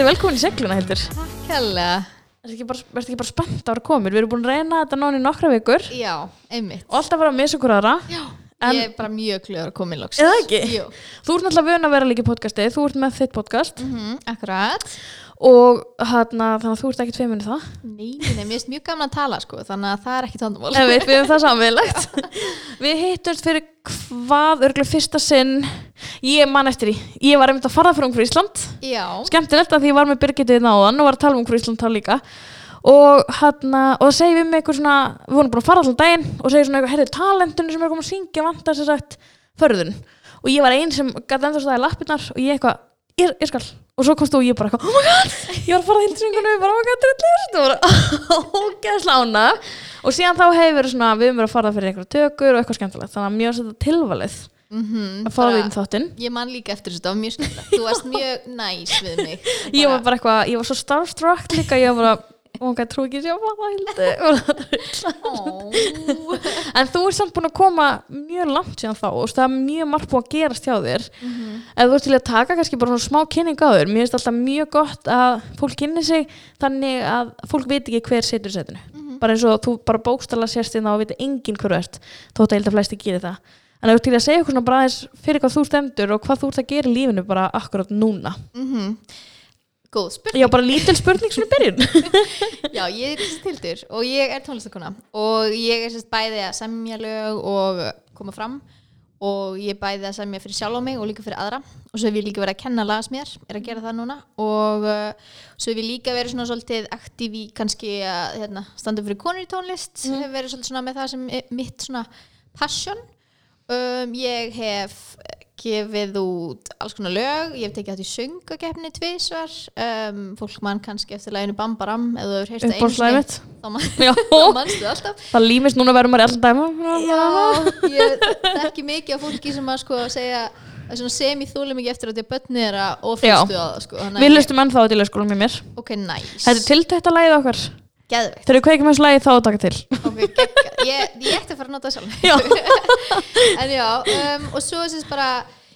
Verður velkomin í segluna heldur Kjærlega Verður ekki bara, bara spennt að vera komin? Við erum búin að reyna þetta náni nokkra vikur. Já, einmitt. Og alltaf vera að missa okkur aðra Já En- Ég er bara mjög klöður að koma í loks Eða ekki? Jú. Þú ert náttúrulega vön að vera líka í podcasti. Þú ert með þitt podcast. Mm Akkurat og hana, þannig að þú ert ekki tveimur í það. Nei, nei, mér finnst mjög gaman að tala sko Þannig að það er ekki tóndamál við við það samveilegt Við hittumst fyrir hvað örgulega fyrsta sinn Ég man eftir því. Ég var einmitt að fara fyrir umhverju Ísland. Já. Skemmtilegt að því ég var með Birgitið náðan og var að tala um Ísland þá líka. Og hann og það segir við mig eitthvað svona við vorum bara að fara allan daginn og segir svona eitthvað herrið talendunni sem er koma að syngja vantar sér sagt förðun. Og ég var einn sem gæti enda staði lappirnar og ég eitthvað ég, ég skal og svo komst þú og ég bara oh my god ég var að fara til syngunum bara oh my god drullur það var ógeðslega ána og síðan þá hefur verið svona við erum verið að fara fyrir einhverja tökur og eitthvað skemmtilegt. Þannig að mjög þetta tilvalið mm að fá því um þáttinn. Ég man líka eftir var mjög skemmt Þú varst mjög næs við mig ég var bara eitthvað, ég var svo starstruck líka, ég var bara, my god, trú ekki sé að fara Ó, en þú er samt búin að koma mjög langt síðan þá og það er mjög margt búin að gerast hjá þér Mhm. ef þú ert til að taka kannski bara svona smá kynning á þér mér finnst alltaf mjög gott að fólk kynni sig þannig að fólk veit ekki hver setur setinu Mhm. bara eins og þú bara bókstala sérst inn á og veit enginn hver þú ert þótt að held að flesti gerir það en þú ert til að segja okkur svona bara aðeins fyrir hvað þú stendur og hvað þú ert að gera í lífinu bara akkurat núna mhm. Góð spurning. Já, bara lítil spurning svona byrjun. Já, ég er tildur og ég er tónlistakona og ég er sérst bæði að semja lög og koma fram. Og ég er bæði að semja fyrir sjálf á mig og líka fyrir aðra. Og svo hef ég líka verið að kenna lagasmér, er að gera það núna. Og uh, svo hef ég líka verið svona svolítið aktív í kannski að hérna, standa fyrir konur í tónlist. Mhm. hef verið svolítið svona með það sem mitt svona passion. Um, ég hef gefið út alls konar lög. Ég hef tekið átt í söngakefni tvisvar. Um, fólk mann kannski eftir læginu Bambaram eða þú hefur heyrst það einu mitt? Þá man- þá mannstu það alltaf. Það límist núna verður maður dæma Já, ég þekki mikið af fólki sem að sko segja að sem ég þúlega mikið eftir að því að börni er að oflustu á það sko að Við lustum ennþá á dílaskóla með mér. Ok, nice. Þetta er tiltækt að læða okkar Geðveikt Þegar við kveikjum þessu lægi þá að taka til Ok, ég, ég ætti að fara að nota það sjálf Já. En já, um, og svo er þess bara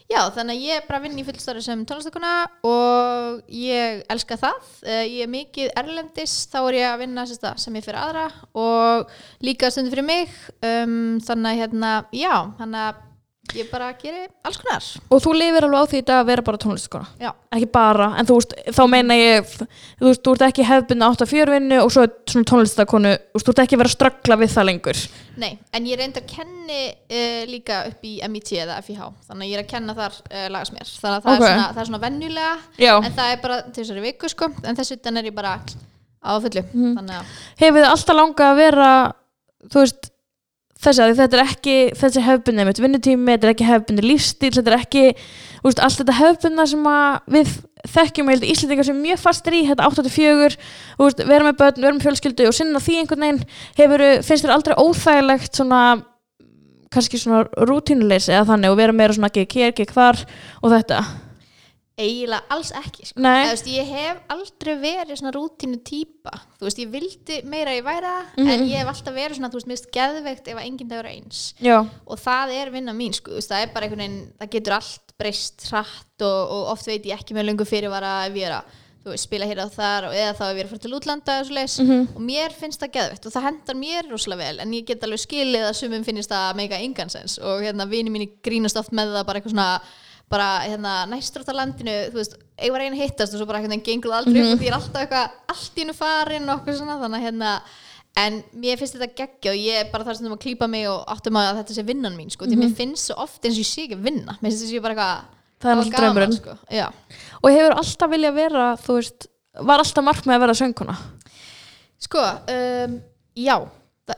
Já, þannig að ég bara vinn í fullstarfi sem tónlistakona og ég elska það. Uh, ég er mikið erlendis, þá er ég að vinna sérst, að sem ég fyrir aðra og líka stundu fyrir mig. Um, þannig að hérna, já, þannig að ég bara geri alls konar. Og þú lifir alveg á því að vera bara tónlistakona Já. Ekki bara, en þú veist, þá meina ég Þú veist, þú ert ekki hefbunna átt að fjörvinnu og svo svona tónlistakonu Þú veist, þú ert ekki verið að straggla við það lengur Nei, en ég reyndar kenni uh, líka upp í MIT eða FIH, þannig að ég er að kenna þar uh, lagasmér. Þannig að það, Ok. er svona, það er svona venjulega, Já, en það er bara þessari viku sko, en þess utan er ég bara á fullu. Þannig að, hefur þið alltaf langað að vera Þú veist, þessi að þetta er ekki Þessi hefbunni mitt vinnutími, þetta er ekki hefbunni lífstíl Þetta er ekki, veist, allt þetta hefbunna sem við þekkjum ég held Íslendingar sem er mjög fastir í, þetta 84 þú veist, vera með börn, vera með fjölskyldu og sinna því einhvern veginn, hefur, finnst þér aldrei óþægilegt svona kannski svona rútínuleysi eða þannig og vera meira svona ekki ekki hvar og þetta eiginlega alls ekki sko. Veist, ég hef aldrei verið svona rútínu típa þú veist, ég vildi meira að ég væri það Mhm. en ég hef alltaf verið svona, þú veist, mist geðveikt ef að enginn það vera eins Já, og það er vinna mín, sko, veist, það er bara einhvern veginn það getur allt breyst hratt og, og oft veit ég ekki með löngu fyrirvara ef ég er að þú veist, spila hér og þar og eða þá ef ég er að fara til útlanda og, svoleiðis. Mhm. og mér finnst það geðveikt og það hendar mér rosalega vel en ég get alveg skilið að sumum finnst það mega engansens og hérna vini mínu grínast oft með það bara eitthvað svona bara hérna næstrótt á landinu þú veist, ég var einu hittast og svo bara einhvern veginn gengur það aldrei upp og því er alltaf eitthvað allt í hennu farin og eitthvað svona þannig að hérna en mér finnst þetta geggja og ég er bara þar sem að klípa mig og áttum að þetta sé vinnan mín sko, því mér finnst svo oft eins og ég sé ekki að vinna. Mér finnst þess að ég bara eitthvað Það er gaman, draumurinn. sko. Og hefur alltaf vilja vera, þú veist var alltaf markmið að vera sönguna Sko, um, já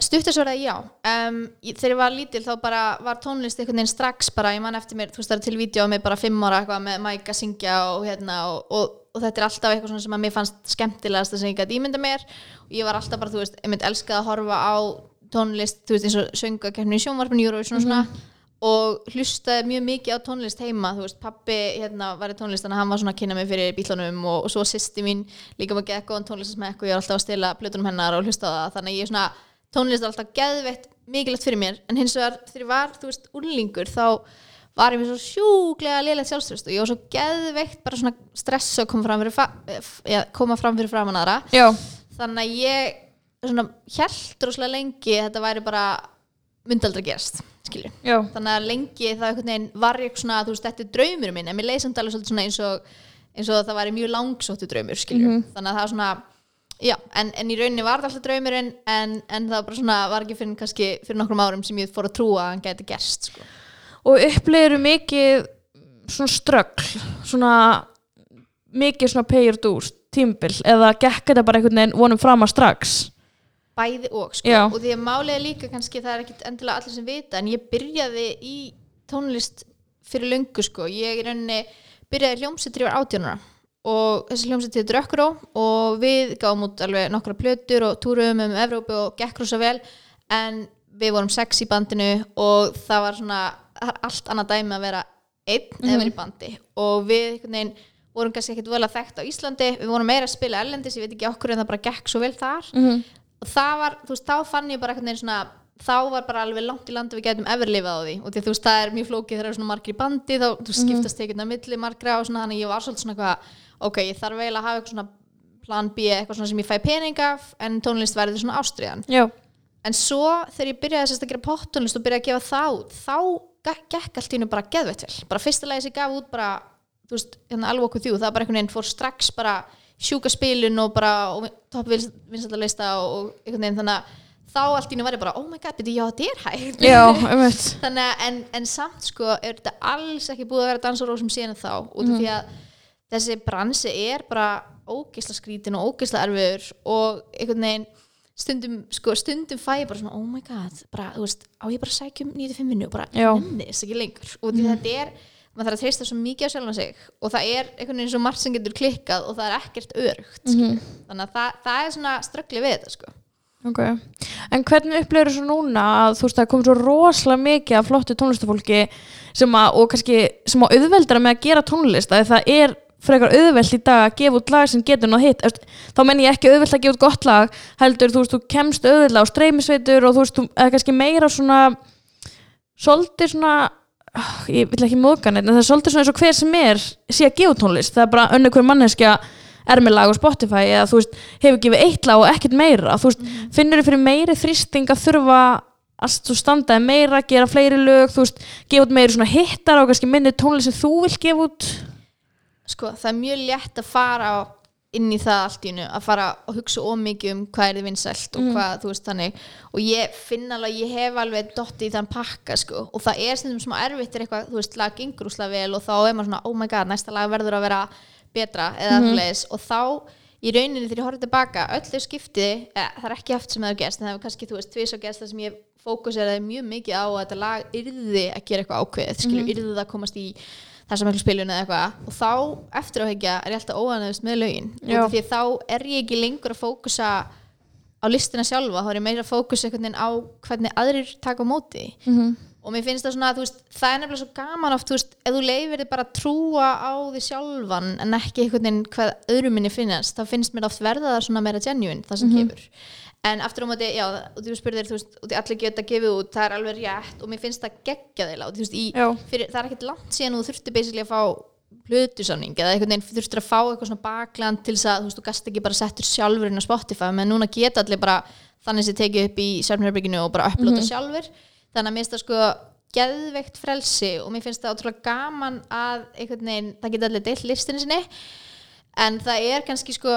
stuttasverða já. Um, ég- þegar ég var lítil þá bara var tónlist einhvern veginn strax bara, ég man eftir mér þú veist það er til vídeo á mig bara fimm ára eitthvað með mæk að syngja og hérna og, og, og þetta er alltaf eitthvað sem að mér fannst skemmtilegast sem ég gæti ímynda mér. Og ég var alltaf bara, þú veist, ég myndi elskað að horfa á tónlist, þú veist, eins og söngakefni í sjónvarpinu Eurovision og svona og hlustaði mjög mikið á tónlist heima þú veist, pappi hérna var í tónlist þannig að hann var svona að kynna mig fyrir bílunum og, og svo sýsti mín líka með gekk góðan tónlistasmekk og ég var alltaf að stila plötunum hennar og hlusta á það þannig ég er svona, tónlist er alltaf geðveitt mikilvægt fyrir mér. En hins vegar þegar ég var, þú veist, úrlingur þá var ég með svo sjúklega lélegt sjálfströst og ég var svo geðveikt bara svona stress að koma fram fyrir, fa- koma fram fyrir framan aðra. Já, þannig að ég svona held rosalega lengi þetta væri bara myndi aldrei gerast skilju þannig að lengi það einhvern veginn var ég svona þú veist þetta er draumur minn en mér leið samt alveg svolítið svona eins og eins og það væri mjög langsóttu draumur skilju þannig að það var svona já, en, en í rauninni var það alltaf draumurinn en, en það var svona, var ekki fyrir kannski fyrir nokkrum árum sem ég fór að trúa að hann gæti gerst sko. og upplifir mikið svona ströggl svona mikið svona pay or do tímbil eða gekk þetta bara einhvern veginn vonum fram að strax bæði og sko. Já. og því að er líka kannski það er ekkit endilega allir sem vita en ég byrjaði í tónlist fyrir löngu sko. ég í rauninni byrjaði ég var átjónara og þessi hljómsveit heitir Ökkuró og við gáum út alveg nokkra plötur og túrum um Evrópu og gekk rosa vel. En við vorum sex í bandinu og það var svona er allt annað dæmi að vera einn eða vera í bandi. Og við veginn vorum kannski ekkert vel að þekkt á Íslandi. Við vorum meira að spila erlendis, ég veit ekki okkur en það bara gekk svo vel þar. Mm og það var, þú veist, þá fann ég bara veginn svona, þá var bara alveg langt í landi við gætum everlifað á því. Og því þú veist, það er mjög flókið þegar það eru svona margir í bandi þá þú skiptast tekið að að ok, ég þarf eiginlega að hafa eitthvað svona plan B, eitthvað svona sem ég fæ pening af en tónlist verði svona ástriðan já, en svo þegar ég byrjaði sérst að gera poptónlist og byrjaði að gefa þá ge- gekk allt í hennu bara geðveitt vel. Bara fyrsta lagi sem ég gaf út bara þú veist, hérna alveg okkur þjú, það bara einhvern veginn fór strax bara sjúka spilun og bara og topp vinsættalista og, og einhvern veginn. Þannig að þá allt í hennu var ég bara, oh my god, já, þetta er hægt. Já, þannig að en, en samt sko er þetta alls ekki búið að vera dansarósum síðan þá út af því að þessi bransi er bara ógeisla skrítin og ógeisla erfiður og einhvern veginn stundum, sko, stundum fæ ég bara svona oh my god, bara, þú veist, á ég bara að sækja um 95 vinnu? Og bara þess ekki lengur. Og því þetta er, maður þarf að treysta svo mikið á sjálfan sig og það er einhvern veginn svo margt sem getur klikkað og það er ekkert örugt mm þannig að það, það er svona ströggli við þetta sko. Ok, en hvernig upplifir svo núna að þú veist það kom svo rosalega mikið af flottu tónlistafólki sem að, og kannski sem að auðveldara með að gera tónlist að það er frekar auðveld í dag að gefa út lag sem getur nátt hitt, Eftir- þá menn ég ekki auðveld að gefa út gott lag, heldur þú veist þú kemst auðveldlega á streymisveitur og þú veist þú, eða kannski meira svona svolítið svona ah, ég vil ekki móðgan en það er svolítið svona eins og hver sem er sé að gefa tónlist, það er bara önnur hver manneskja er með lag á Spotify eða þú veist, hefur gefið eitt lag og ekkert meira. Þú veist, finnur þú fyrir meiri þrýsting að þurfa að þú standaði meira, gera fleiri lög þú veist, gefa út meiri svona hittar og kannski minni tónlist sem þú vil gefa út sko, það er mjög létt að fara inn í það allt í hennu að fara og hugsa ómikið um hvað er þið vinsælt og hvað, þú veist, þannig. Og ég finn alveg, ég hef alveg dotti í þann pakka, sko, og það er stundum smá erfitt er eitthvað, þú veist, lag gengur úslega vel og þá er maður svona, oh my god, næsta lag verður að vera betra eða mm -hmm. og þá í rauninni þegar ég horfði tilbaka öll þau skipti, eh, það er ekki haft sem það er gerst en það hefur kannski, þú veist, tvís og gerst það sem ég fókuseraði mjög mikið á að þetta lag yrði að gera eitthvað ákveðið, skilju, yrði það að komast í þessa miklu spilun eða eitthvað. Og þá eftir áhyggja er ég alltaf óanæðust með af því að þá er ég ekki lengur að fókusa á listina sjálfa, þá er ég meira að fókusa einhvern veginn á hvernig aðrir taka móti. Mm og mér finnst það svona að veist, það er nefnilega svo gaman oft, þú veist, ef þú leifir þið bara að trúa á því sjálfan en ekki einhvern veginn hvað öðrum minni finnast þá finnst mér oft verða það svona meira genuine það sem kemur en aftur á móti, já, og þú spurðir, þú veist, og því allir geta gefið út, það er alveg rétt og mér finnst það geggja þeirra og þú veist, í, fyrir, það er ekkert langt síðan og þú þurfti basically að fá plötusamning eða einhvern veginn þurftir að fá eitthvað svona bakland til þess að þú veist, þú gast ekki bara settur sjálfur inn á Spotify, menn núna geta allir bara þannig sem tekið upp í sjálfnherbygginu og bara upplota sjálfur, þannig að mér finnst það sko geðveikt frelsi og mér finnst það ótrúlega gaman að einhvern veginn, það geta allir deilt listinu sinni. En það er kannski sko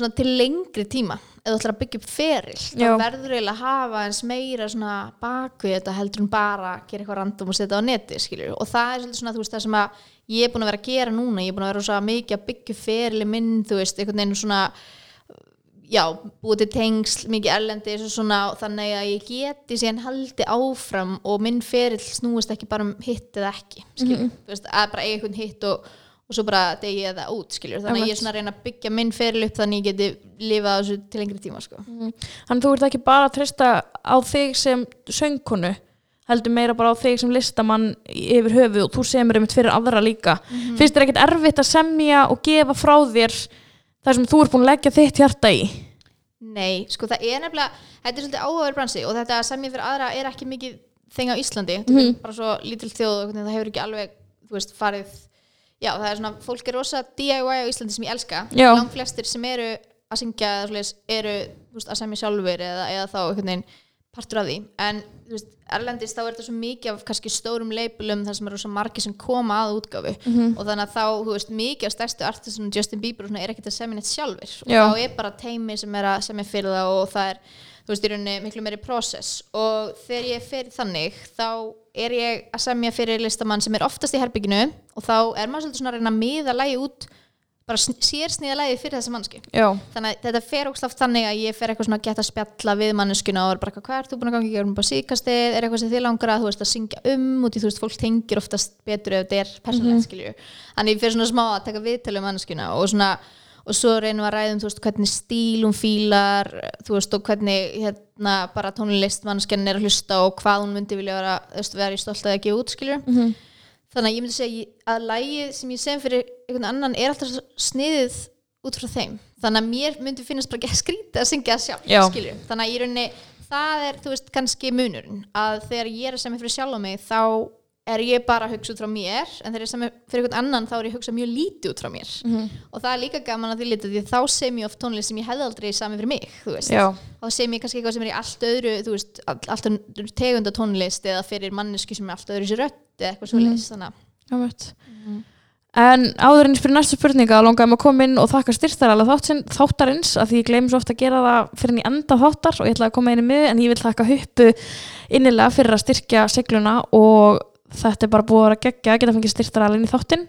svona til lengri tíma. Ef þú ætlar að byggja upp feril þá verður eiginlega að hafa eins meira svona bakvið þetta heldur en bara að gera eitthvað random og setja á neti skilur og það er svolítið svona veist það sem að ég er búin að vera að gera núna. Ég er búin að vera svo mikið að byggja upp ferili minn þú veist einhvern veginn svona já, búið til tengsl mikið erlendis og svona og þannig að ég geti síðan haldi áfram og minn ferill snúist ekki bara um hitt eða ekki skilur, þú veist, að bara eiga einhvern hitt og, og svo bara degi ég það út skilur, þannig að ég er svona að reyna að byggja minn ferill upp þannig að ég geti lifað þessu til lengri tíma sko. Þannig þú ert ekki bara að treysta á þig sem söngkonu heldur meira bara á þig sem listamann yfir höfu og þú semur einmitt fyrir aðra líka. Finnst þér ekkert erfitt að semja og gefa frá þér þar sem þú ert búin að leggja þitt hjarta í? Nei, sko það er nefnilega þetta er svolítið áhugaður bransi og þetta sem ég fyrir aðra er ekki mikið þeng á Íslandi. Þetta er bara svo lítil þjóð og það hefur ekki alveg þú veist, farið já, það er svona, fólk er rosa DIY á Íslandi sem ég elska. Já. langt flestir sem eru að syngja eða svoleiðis, eru þú veist, að semja sjálfur eða, eða þá einhvern veginn partur af því. En þú veist, erlendis þá er þetta svo mikið af kannski stórum leipulum þar sem eru svo margir sem koma að útgáfu. Og þannig að þá, þú veist, mikið af stærstu artistunum Justin Bieber og svona er ekkert að semja neitt sjálfur og Já. þá er bara teimi sem er að semja fyrir það og það er, þú veist, í rauninni miklu meiri prósess og þegar ég fer þannig þá er ég að semja fyrir listamann sem er oftast í herbygginu og þá er maður svolítið svona að reyna að miða lægi út bara sér sniða lægi fyrir þessa mannski já, þannig að þetta fer ógslaft þannig að ég fer eitthvað svona að geta að spjalla við manneskuna og er bara hvað ert þú búin að gangi í gerum bara síkastið, er eitthvað sem þið langar að þú veist að syngja um í þú veist, fólk tengir oftast betur ef þetta er persónlegt mm skilju þannig ég fer svona smá að taka viðtölu manneskuna og svona, og svo reynum við að ræðum þú veist, hvernig stíl hún fílar þú veist, og hvernig hérna bara tónlist manneskjan er að hlusta og hvað hún myndi vilja vera, veist, vera í stolt að gefa út skilju þannig að ég myndi segja að lægið sem ég sem fyrir einhvern annan er alltaf sniðið út frá þeim. Þannig að mér myndi finnast bara ekki skrítið að syngja sjálf Já. skilju, þannig að í rauninni það er, þú veist, kannski munurinn að þegar ég er að semja fyrir sjálf á mig þá er ég bara að hugsa út frá mér en þegar ég semja fyrir einhvern annan þá er ég að hugsa mjög lítið út frá mér. Og það er líka gaman að því lítið því þá sem ég oft tónlist sem ég hefði aldrei samið fyrir mig þá sem ég kannski eitthvað sem er í allt öðru þú veist, all- allt öðru tegunda tónlist eða fyrir mannesku sem er allt öðru sér rödd eða eitthvað svoleiðis, þannig að já veit En áður en fyrir næstu spurninga langaði maður að koma inn og þakka styrstaralega þáttarins að því ég gleymi svo ofta að gera það fyrir en í enda þáttar og ég ætlaði að koma inn í miður en ég vil þakka huppu innilega fyrir að styrkja segluna og þetta er bara búið að vera geggja að geta fengið styrstaralega inn í þáttin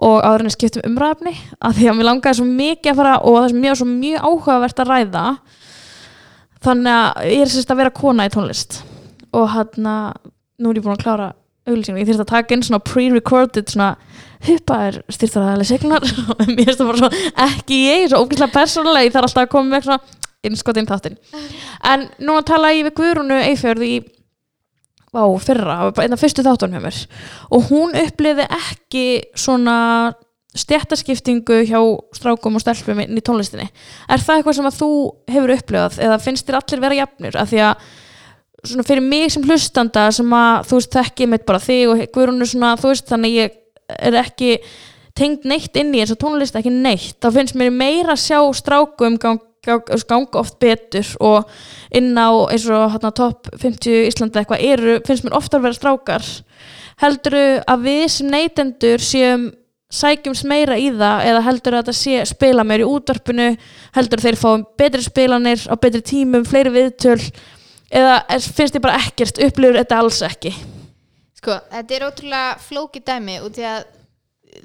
og áður en ég skiptum umræðefni að því að mér langaði svo mikið að fara og það sem mjög, svo mjög áhugavert að ræða. Þannig að ég er sérst að vera kona í tónlist. Og hann nú er ég búin að klára auglýsingum, ég þurfti að taka inn svona pre-recorded svona huppa er styrtaræðilega seglunar og mér finnst það bara svo ekki ég, svo ógæslega persónulega ég þarf alltaf að koma með svona innskot inn þáttinn. En núna tala ég við Guðrúnu Eifjörð í vá, fyrra, það var bara einn af fyrstu þáttunum hjá mér. Og hún uppliði ekki svona stjættaskiptingu hjá strákum og stelpum inn í tónlistinni. Er það eitthvað sem að þú hefur upplifað eða finnst þér allir vera jafnir? Af því að svona fyrir mig sem hlustanda sem að þú veist þekki mitt bara þig og Guðrúnu svona þú veist þannig ég er ekki tengd neitt inn í þess að tónlist ekki neitt. Þá finnst mér meira að sjá strákum gang, ganga oft betur og inn á eins og hérna, top 50 Íslanda eitthvað eru, finnst mér oftar vera strákar. Helduru að við sem neytendur séum sækjumst meira í það eða heldur að þetta spila meir í útvarpinu? Heldur þeir fáum betri spilanir á betri tímum, fleiri viðtöl? Eða finnst þið bara ekkert upplifur þetta alls ekki? Sko, þetta er ótrúlega flókið dæmi út í að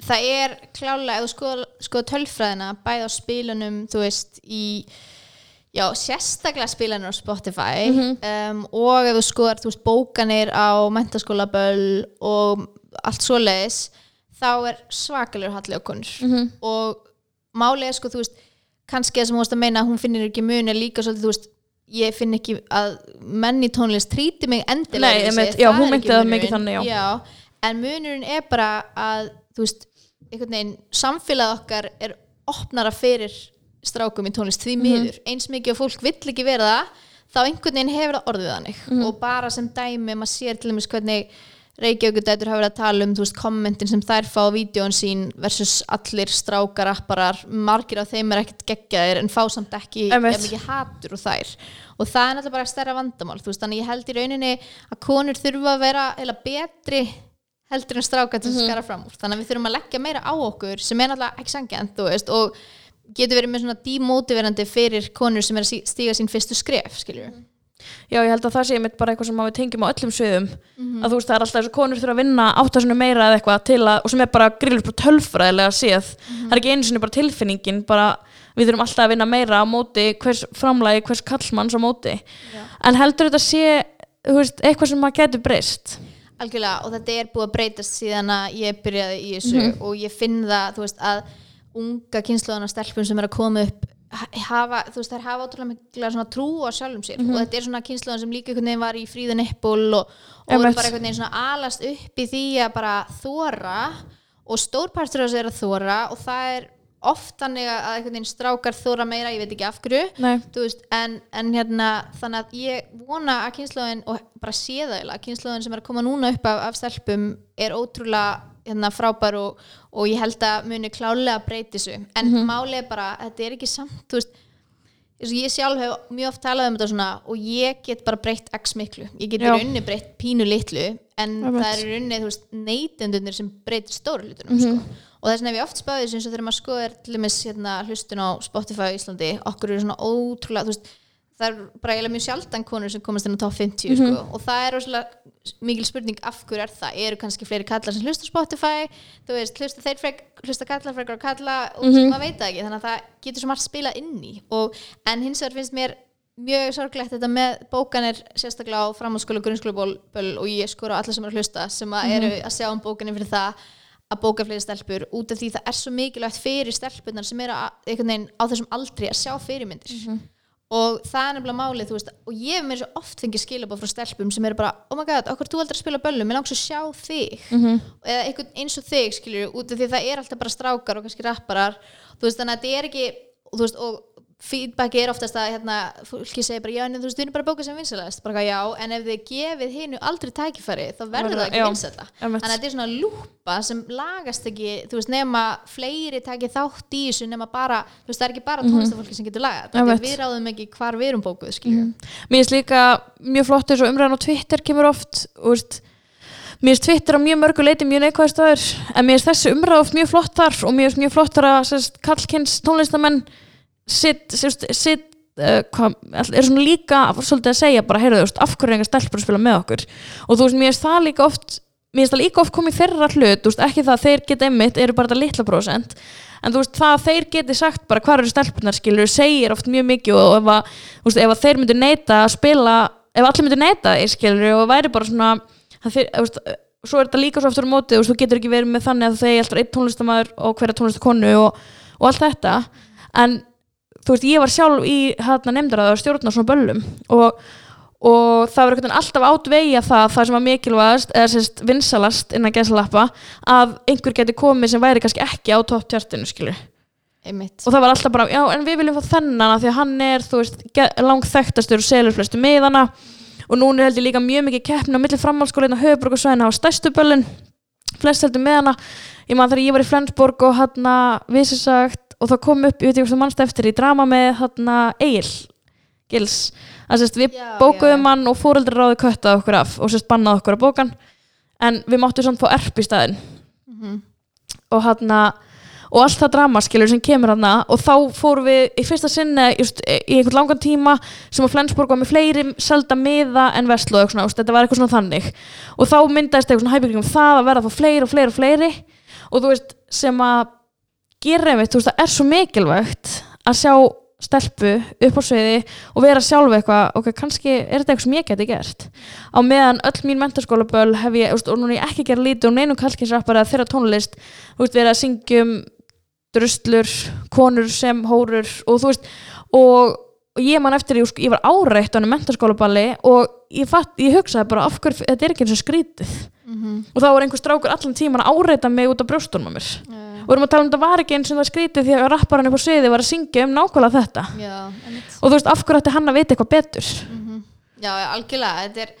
það er klálega, ef þú skoða, skoða tölfræðina bæði á spilunum, þú veist í, já, sérstaklega spilanir á Spotify um, og ef þú skoðar, þú veist, bókanir á mentaskólaböll og allt svoleiðis, þá er svakalegur halli á konur. Og málið er sko, þú veist kannski það sem þú veist að meina að hún finnir ekki mun er líka svolítið, þú veist ég finn ekki að menn í tónlist tríti mig endilega Nei, öðruvísi, einmitt, já, hún ekki það mikið þannig, já. en munurinn er bara að þú veist, einhvern veginn samfélag okkar er opnara fyrir strákum í tónlist því Mhm. miður eins mikið og fólk vill ekki vera það þá einhvern veginn hefur það orðið þannig Mhm. og bara sem dæmi, maður sér til dæmis hvernig Reykjavíkudætur hafa verið að tala um veist, kommentin sem þær fá á vídjón sín versus allir strákar apparar margir af þeim er ekkert geggjaðir en fá samt ekki Einmitt. jafn mikið hatur og þær og það er náttúrulega bara stærra vandamál veist, þannig ég held í rauninni að konur þurfa að vera betri heldur en strákar til að skara fram úr. Þannig að við þurfum að leggja meira á okkur sem er náttúrulega ekki sangjant og getur verið með svona dímótiverandi fyrir konur sem er að stíga sín fyrstu skref skiljur Já, ég held að það sé mitt bara eitthvað sem að við tengjum á öllum sviðum. Að þú veist, það er alltaf þessu konur þurfa að vinna áttasunum meira eða eitthvað til að, og sem er bara grillur bara tölfræðilega séð. Það er ekki einu sinni bara tilfinningin bara, við þurfum alltaf að vinna meira á móti hvers framlagi, hvers kallmanns á móti. En heldur þetta sé þú veist, eitthvað sem maður getur breyst algjörlega og þetta er búið að breytast síðan að ég byrjaði í þessu og ég finn það þú veist að unga kynnslóðan af stelpum sem er að koma upp ha- hafa, þú veist, þær hafa ótrúlega mikla svona trú á sjálfum sér og þetta er svona kynnslóðan sem líka einhvern veginn var í fríðan Apple og, og er bara einhvern veginn svona alast upp í því að bara þóra og stór partur af þessu er að þóra og það er oft þannig að einhvern veginn strákar þóra meira, ég veit ekki af hverju en, en hérna þannig að ég vona að kynnslóðin og bara sé það eiginlega, kynnslóðin sem er að koma núna upp af, af stelpum er ótrúlega hérna, frábær og, og ég held að muni klálega breyti þessu. En mm máli er bara, þetta er ekki samt þú veist, ég sjálf hef mjög oft talað um þetta svona og ég get bara breytt x miklu, ég get rauninni breytt pínu litlu, en Einmitt. það er veist, neytendunir sem breytir stóru hlutunum sko. Og þess vegna hef ég oft spáðið eins og þegar maður skoðir til dæmis hérna, hlustun á Spotify á Íslandi okkur eru svona ótrúlega veist, það er bara eiginlega mjög sjaldan konur sem komast inn á top 50 sko, og það er rosalega mikil spurning af hverju er það? Eru kannski fleiri kallar sem hlusta Spotify? Þú veist, hlusta þeir frek, hlusta kallar frekar að kalla og maður veit það ekki þannig að það getur svo margt spilað inn í. Og, en hins vegar finnst mér mjög sorglegt þetta með bókanir sérstaklega á framhaldsskóla og grunnskóla og ég skora á alla sem eru að hlusta sem að eru að sjá um bókanir fyrir það að bóka fleiri stelpur út af því það er svo mikilvægt fyrir stelpunar sem eru að, veginn á þessum aldri að sjá fyrirmyndir. Og það er nefnilega málið veist, og ég hef mér svo oft fengið skilabóð frá stelpum sem eru bara, oh my god, okkur þú aldrei að spila böllum? Mér langs að sjá þig. Eða einhvern eins og þig, skilur, út af því það er alltaf bara strákar og kannski rapparar. Þú veist, þannig að þetta er ekki og, veist, og feedbacki er oftast að hérna, fólki segir bara, já, en þú veist, við erum bara að bóka sem vinsalast, bara já, en ef þið gefið hinu aldrei tækifæri, þá verður það ekki vinsala þannig að þetta er svona lúpa sem lagast ekki, þú veist, nema fleiri takið þátt í þessu, nema bara þú veist, það er ekki bara tónlistafólki sem getur lagað þetta, Einmitt. við ráðum ekki hvar við erum bókuð skiljum, mér finnst líka mjög flott eins og umræðan á Twitter kemur oft veist, mér finnst Twitter á mjög mörgu leiti mjög neikvæði stöður en mér finnst þessi umræða oft mjög flott þar og mér finnst mjög flott þar að sérst, kallkins tónlistamenn sitt, sérst, sitt uh, hvað, er svona líka svolítið að segja bara, heyrðu, þú veist, af hverju er enga stelpur spila með okkur? Og þú veist, mér finnst það líka oft mér finnst það líka oft komið þeirra hlut þú veist, ekki það að þeir geta einmitt, eru bara þetta litla prósent en þú veist, það að þeir geti sagt bara hvað eru stelpunar skilur, segir oft mjög mikið og ef að, þú veist, ef að þeir myndu neita að spila, ef allir myndu neita því skilur og væri bara svona þeir, veist, svo er þetta líka svo aftur á móti þú getur ekki verið með þannig að þeir alltaf einn tónlistamæður og hverja tónlistakonu og, og allt þetta en þú veist, ég var sjálf í hérna nefndarað að stjórna svona böllum og, og það var alltaf átvegja það það sem var mikilvægast eða sérst vinsalast innan gæsalappa að einhver geti komið sem væri kannski ekki á topp tjartinu skilur einmitt. Og það var alltaf bara, já en við viljum fá þennan af því að hann er, þú veist, langt þekktastur og selur flestu miðana. Og núna held ég líka mjög mikið keppni á milli framhaldsskóla hérna á höfuborg og svæðina á stærstu böllin flest heldur miðana. Ég man þegar ég var í Flensborg og hann við sér sagt og það kom upp, ég veit ekki hvort það mannst eftir í drama með hann Egil Gils, að sérst við Já, bókuðum já. hann og fóreldri ráði köttað okkur af og sérst bannaði okkur að bókan en við máttum samt fá erp í staðinn Mhm. og hann og allt það drama skilur sem kemur hann og þá fórum við í fyrsta sinni just, í einhvern langan tíma sem að Flensborg var með fleiri selda miða en Vestló og svona, þetta var eitthvað svona þannig og þá myndaðist eitthvað svona hæpingum það að verða að fá fleiri og fleiri og fleiri og þú veist sem að gera einmitt, þú veist það er svo mikilvægt að sjá stelpu upp á sviði og vera sjálf eitthvað ok, kannski er þetta eitthvað sem ég geti gert á meðan öll mín mentarskólaböl hef ég, veist, og núna ég ekki að gera lítið og neinum kallkinsrappar eða þeirra tónlist veist, verið að syngjum druslur, konur sem hórur og þú veist og, og ég man eftir, ég, ég var áreitt á henni mentarskólaballi og ég, fatt, ég hugsaði bara af hverju, þetta er ekki eins og skrítið Mhm. og þá var einhver strákur allan tíman að áreita mig út af brjóstunum á mér Já. Erum að tala um þetta var ekki eins og það skrítið því að rapparinn upp á sviði var að syngja um nákvæmlega þetta. Já, og þú veist af hverju ætti hann að vita eitthvað betur? Mhm. Já, já, algjörlega. Þetta er,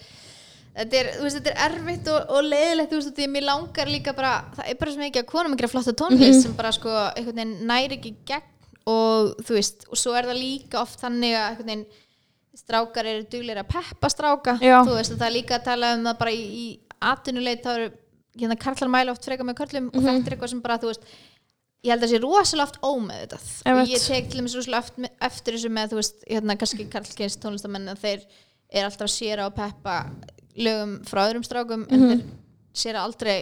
þetta er, veist, þetta er erfitt og, og leiðilegt, þú veist, því að mér langar líka bara, það er bara svo mikið að konum að gera flotta tónlist sem bara sko einhvern veginn næri ekki gegn og þú veist, og svo er það líka oft þannig að einhvern veginn strákar eru duglir að peppa stráka. Já. þú veist, það er líka að tala um það bara í, í atvinnuleit, þá eru hérna karlar mæla oft frekar með körlum og þetta er eitthvað sem bara, þú veist ég held að það sé rosalega oft ómeðvitað. Og Einmitt. ég tek til dæmis rosalega oft eftir þessu með, þú veist, hérna kannski karlkins tónlistamenn að þeir er alltaf séra og peppa lögum frá öðrum strákum en þeir séra aldrei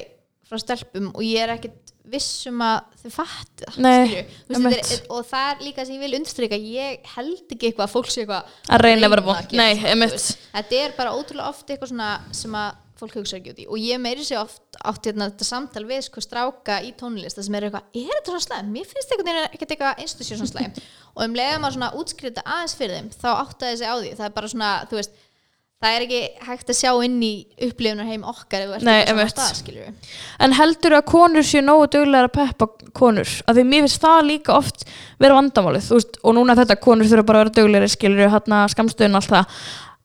frá stelpum og ég er ekkit vissum að þau fatti það Nei, veist, þetta og það er líka sem ég vil undirstryka ég held ekki eitthvað að fólk sé eitthvað Að reyna að vera veist. þetta er bara ótrúlega oft eitthvað svona sem að fólk hugsa ekki út í. Og ég meiri sér oft átt hérna, þetta samtal við sko stráka í tónlist það sem er eitthvað, er þetta svona slæm? Mér finnst veginn ekkert eitthvað sér svona slæm og um leiðum að svona útskrita aðeins fyrir þeim þá áttaði sig á því, það er bara svona þú veist, það er ekki hægt að sjá inn í upplifunar heim okkar Nei, stað, En heldur að konur séu nógu duglegar að peppa konur? Af því mér finnst það líka oft vera vandamálið, veist, og núna þetta konur þurfa bara að vera duglegri,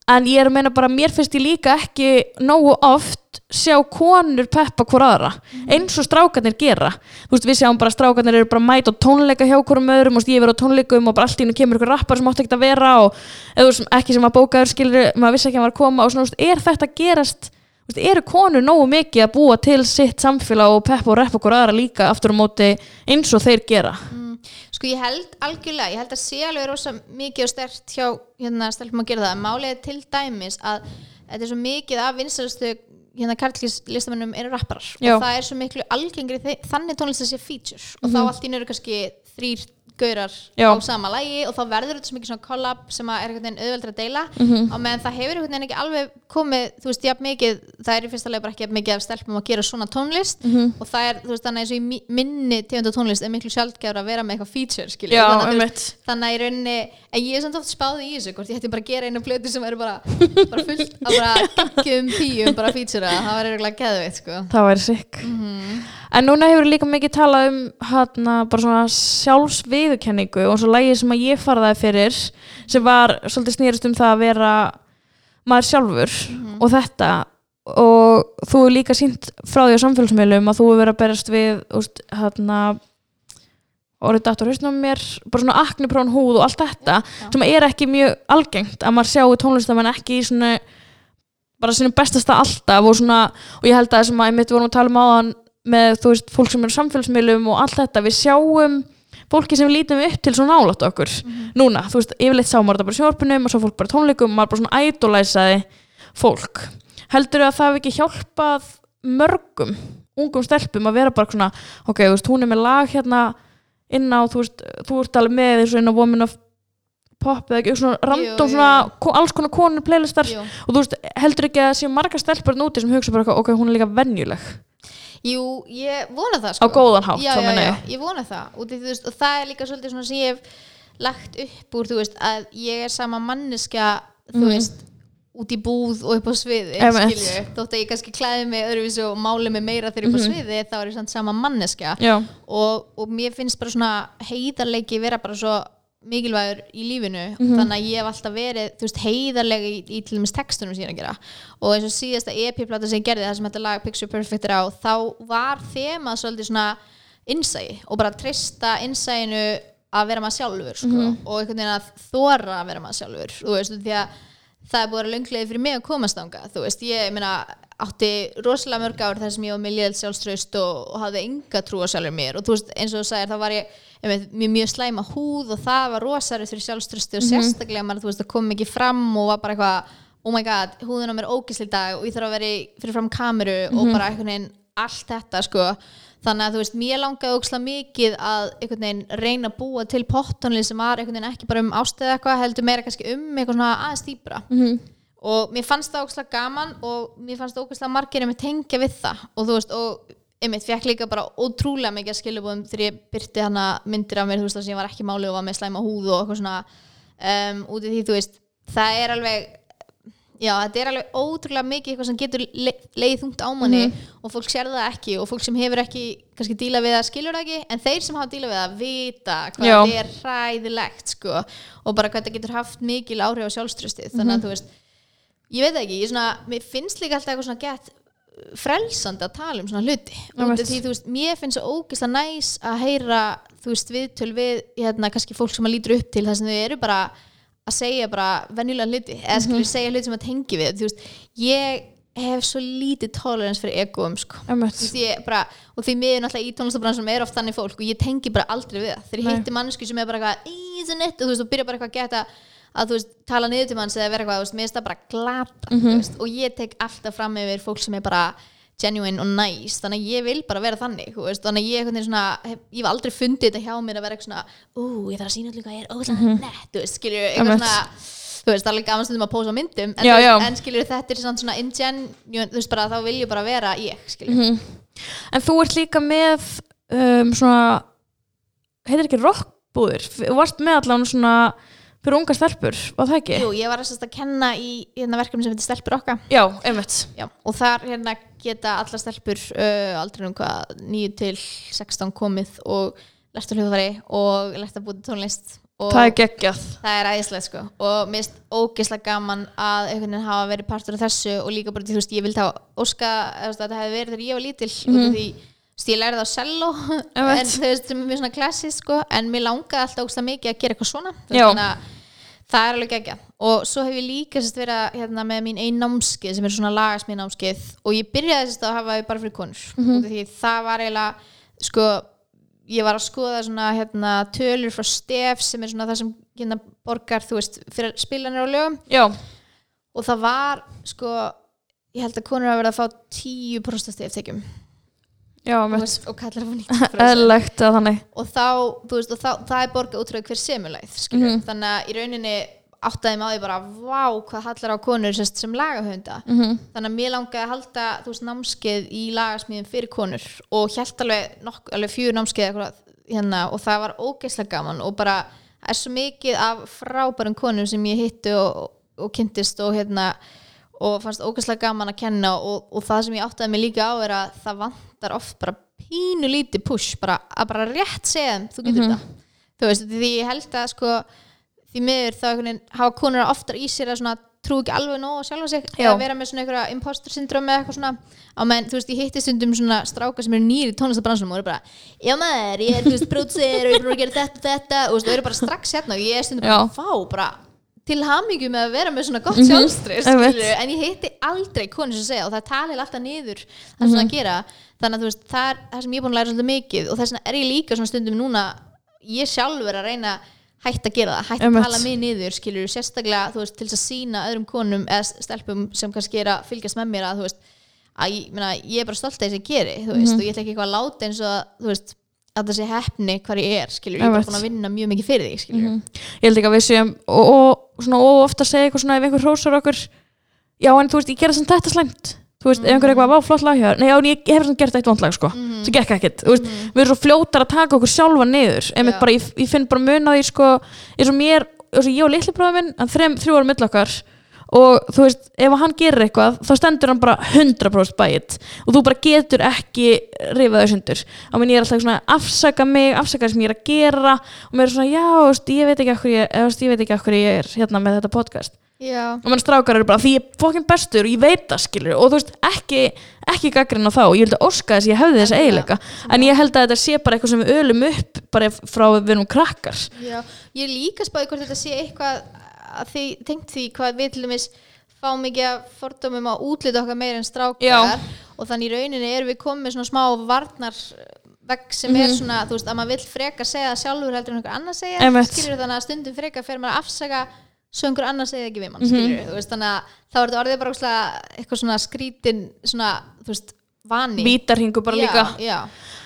og. En ég er að meina bara, mér finnst ég líka ekki nógu oft sjá konur peppa hvora aðra, eins og strákarnir gera. Þú veist, við sjáum bara strákarnir eru bara mæta á tónleika hjá hverjum öðrum, og ég verið á tónleikum og bara allt í hennu kemur ykkur rappar sem átti ekkert að vera og veist, ekki sem að bókaður skilur, maður vissi ekki að að koma og svona, veist, er þetta gerast veist, eru konur nógu mikið að búa til sitt samfélag og peppa og reppa okkur aðra líka aftur á móti eins og þeir gera Sko ég held algjörlega, ég held að sé alveg rosa mikið og stert hjá hérna stelpum að gera það, málið er til dæmis að þetta er svo mikið af vinsælustu hérna karllistamennum eru rapparar. Já. og það er svo miklu algengri þannig tónlist að sé feature. Og þá allt í einu eru kannski þrýr gaurar Já. á sama lægi og þá verður þetta svo mikið svona collab sem að er einhvern veginn auðveldur að deila. Mhm. á meðan það hefur einhvern veginn ekki alveg komið þú veist, jafn mikið, það er í fyrsta leið bara ekki jafn mikið af stelpum að gera svona tónlist. Mhm. og það er, þú veist, þannig eins og í mi- minni tegunda tónlist er miklu sjaldgæfur að vera með eitthvað feature, skilja þannig, að, þannig að í rauninni en ég er samt oft spáð í þessu, hvort ég hætti bara að gera einu plötu sem eru bara, bara fullt af bara en núna hefur líka mikið talað um hana, bara svona sjálfsviðurkenningu og svo lægið sem að ég farðaði fyrir sem var svolítið snýrist um það að vera maður sjálfur og þetta. Og þú er líka sínt frá því á samfélagsmiðlum að þú er verið að berast við úst, hana, orðið dator hausnum á mér bara svona akniprón húð og allt þetta sem er ekki mjög algengt að maður sjáu tónlistamenn ekki í svona bara sínum bestasta alltaf og svona og ég held að það sem að einmitt vorum að tala um áðan með þú veist fólk sem er samfélagsmiðlum og allt þetta við sjáum fólki sem við lítum upp til svo nálægt okkur núna, þú veist, yfirleitt sá maður þetta bara í sjónvarpinum og svo fólk bara tónleikum, maður bara svona ædolæsaði fólk. Heldur að það hafi ekki hjálpað mörgum ungum stelpum að vera bara svona ok, þú veist, hún er með lag hérna inn á, þú veist, þú ert alveg með þessu inn á Woman of Pop eða ekki, svona random svona, alls konar konur playlistar. Jú. og þú veist, heldur ekki að séu margar stelpur núti sem hugsa bara, eitthvað, ok, hún er líka venjuleg Jú, ég vona það á sko. góðan hátt, já, þá já, meina já, ég. ég vona það. Og, þú veist, og það er líka svolítið svona sem ég hef lagt upp úr, þú veist, að ég er sama manneska, þú veist út í búð og upp á sviði Mhm. Skilju, þótt að ég kannski klæði mig öðruvísi og máli mig meira þegar ég er upp á sviði þá er ég samt sama manneska já, og, og mér finnst bara svona heiðarleiki vera bara svo mikilvægur í lífinu. Mhm. þannig að ég hef alltaf verið veist, heiðarlega í, í til dæmis textunum sem ég er að gera. Og eins og síðasta EP-plata sem ég gerði það sem þetta lag Picture Perfect er á þá var þemað svolítið svona innsæi og bara treysta innsæinu að vera maður sjálfur sko, Mhm. og einhvern veginn að þóra að vera maður sjálfur þú veist, því að það er búið að lönglega fyrir mig að komast þangað þú veist, ég meina átti rosalega mörg ár þar sem ég var með lél sjálfströst og, og hafði enga trú á sjálfur mér. Og þú veist, eins og þú sagðir, þá var ég mjög, mjög slæma húð og það var rosalega fyrir sjálfströsti og sérstaklega maður, þú veist, það kom ekki fram og var bara eitthvað, oh my god húðin á mér er ógisli í dag og ég þarf að vera fyrir fram kameru og bara einhvern veginn allt þetta, sko. Þannig að þú veist, mér langaði ógislega mikið að einhvern veginn reyna að búa til pottonlið sem var einhvern veginn ekki bara um ástöðu eitthvað heldur meira kannski um eitthvað svona aðeins dýpra. Mhm. og mér fannst það ógæslega gaman og mér fannst það ógæslega margir að tengja við það og þú veist, og einmitt fekk líka bara ótrúlega mikið að skilubóðum þegar ég byrti hana myndir af mér, þú veist, þar sem ég var ekki máli og var með slæma húð og eitthvað svona um, út í því, þú veist, það er alveg já, þetta er alveg ótrúlega mikið eitthvað sem getur le leið þungt á manni og fólk sér það ekki og fólk sem hefur ekki kannski díla við það skilur það ekki en þeir sem hafa díla við það vita hvað þetta er hræðilegt sko og bara hvað þetta getur haft mikil áhrif á sjálfströstið þannig að þú veist ég veit ekki, ég svona, mér finnst líka alltaf eitthvað svona gett frelsandi að tala um svona hluti. Því, þú veist, mér finnst svo ógeðslega næs að heyra, þú veist, viðtöl við hérna, kannski fólk sem að lítur upp til það sem þau eru bara að segja bara venjulega hluti, eða skilur segja hluti sem að tengi við, þú veist, ég hef svo lítið tolerance fyrir egoum sko. Þú og því miður náttúrulega í tónlistabransunum er oft þannig fólk og ég tengi bara aldrei við það. Þegar ég hitti mannsku sem er bara eitthvað í þessu nett og þú veist, og byrja bara eitthvað að geta að þú veist, tala niður til manns eða vera eitthvað, þú veist, mér finnst það bara glata Mhm. þú veist, og ég tek alltaf fram yfir fólk sem er bara genuine og nice þannig að ég vil bara vera þannig veist, þannig að ég, veginn svona, hef, ég hef aldrei fundið þetta hjá mér að vera eitthvað svona ú, ég þarf að sína allir hvað ég er ógæslega nett þú veist, skilur, eitthvað. Einmitt. svona þú veist, það er alveg gaman stundum að pósa myndum en, Já, já. en skilur, þetta er svona, ingenuine, þú veist, bara þá vil ég bara vera ég, skilur, Mhm. En þú ert líka með um, svona heitir ekki rockbúðir þú varst með allan svona fyrir unga stelpur, var það ekki? Jú, ég var að, að kenna í hérna, verkefni sem heitir Stelpur okkar Já, einmitt Já, og þar hérna geta allar stelpur uh, aldrei um hvað 9 til 16 komið og lært að hljóðfæri og lært að búið tónlist og Það er geggjað það er æðislega sko og mér finnst ógeðslega gaman að veginn hafa verið partur af þessu og líka bara því þú veist ég vildi hafa óska að þetta hefði verið þegar ég var lítil mm -hmm. því þú veist, ég lærði á cello en þú veist sem er mjög svona klassist sko en mér langaði alltaf ógeðslega mikið að gera eitthvað svona. Þannig að það er alveg geggja og svo hef ég líka sérst verið að, hérna, með mín ein námskeið sem er svona lagasmið námskeið og ég byrjaði sérst að hafa þau bara fyrir konur. Mm -hmm. því það var eiginlega sko ég var að skoða svona hérna, tölur frá stef sem er svona það sem hérna, borgar þú veist fyrir spilanir á lögum. Já, og það var sko ég held að konur hafa verið að fá 10% steftekjum já, og, og kallar það 90% Eðlilegt að þannig. Og þá, veist, og þá, það er borgað útrúið hver semulæð, skilur Mhm. þannig að í rauninni áttaði því bara vá, hvað hallar á konur sérst, sem lagahönda Mhm. þannig að mér langaði að halda þú veist, námskeið í lagasmíðum fyrir konur og hjælt alveg, alveg fjögur námskeið eitthvað, hérna, og það var ógeðslega gaman og bara er svo mikið af frábærum konum sem ég hittu og, og kynntist og hérna og fannst ógeðslega gaman að kenna og, og það sem ég áttaði mig líka á er að það vantar oft bara pínu lítið push bara, að bara rétt segja þeim, þú getur þetta. Þú veist, því ég held að sko því miður þá hafa konur oftar í sér að svona trú ekki alveg nóg á sjálfa sig Já. eða vera með svona einhverja imposter syndrom eða eitthvað svona. Á menn, þú veist, ég hitti stundum svona stráka sem eru nýri í tónlistabransunum og eru bara já maður, ég er, þú veist, prótser og ég er búin að gera þetta, þetta. Og þú veist, þau eru bara strax hérna og ég er stundum bara, fá, bara til hamingju með að vera með svona gott Mhm, sjálfstress einmitt. skilurðu, en ég hitti aldrei konur sem segja og það talir alltaf niður það sem það gera. Þannig að veist, það er það sem ég er búin að læra svolítið mikið og þess vegna er ég líka svona stundum núna ég sjálfur að reyna hætt að gera það, hætt að tala mig niður skilur, sérstaklega, veist, til að sína öðrum konum eða stelpum sem kannski er að fylgjast með mér að, veist, að ég, meina, ég er bara stolt að þess að ég geri, þú veist, Mhm. og ég ætla ekki eitthvað að láta eins og að, að það sé hefni hvar ég er, skilur, ég er bara búin að vinna mjög mikið fyrir þig, skilur Ég held ekki að við séum og, og, svona, og ofta segja eitthvað svona ef einhver hrósar okkur Já, en þú veist, ég gera sem þetta slæmt. Þú veist, ef einhver eitthvað, vá, flott lag hjá þér." Nei, já, en ég, hef svona gert eitt vondlag, sko. Sem gekk ekkert, þú veist, við erum svo fljótar að taka okkur sjálfa niður, einmitt bara ég, ég finn bara mun á því, sko, eins og mér eins og ég og litli bróður minn, hann þrem, þrjú ára mill okkar og þú veist, ef hann gerir eitthvað þá stendur hann bara 100% bæit og þú bara getur ekki rifað þau sundur, á minn ég er alltaf svona afsaka mig, afsaka það sem ég er að gera. Og mér er svona, já, veist, ég veit ekki af hverju ég, ég veit ekki af hverju ég er hérna með þetta podcast. Já, og mann strákar eru bara því ég er fokkin bestur og ég veit það skilur og þú veist ekki, ekki gaggrinn á þá. Og ég held að óska þess að ég hefði Endilega. eiginleika. En ég held að þetta sé bara eitthvað sem við ölum upp bara frá við erum krakkar. Já, ég líka spáði hvort þetta sé eitthvað að því, tengt því hvað við til dæmis fá mikið að fordómum á útlita okkar meira en strákar. Já. og þannig í rauninni erum við komið svona smá varnar vegg sem er svona, þú veist, að maður vill freka segja sjálfur heldur en einhver annar segja. Skilur þannig að stundum freka fer maður að afsaka svo einhver annar segja ekki við mann skilur þú veist, þannig að þá er þetta orðið bara ógeðslega eitthvað svona skrítin svona, þú veist, vani. Vítarhingu bara já, líka. já,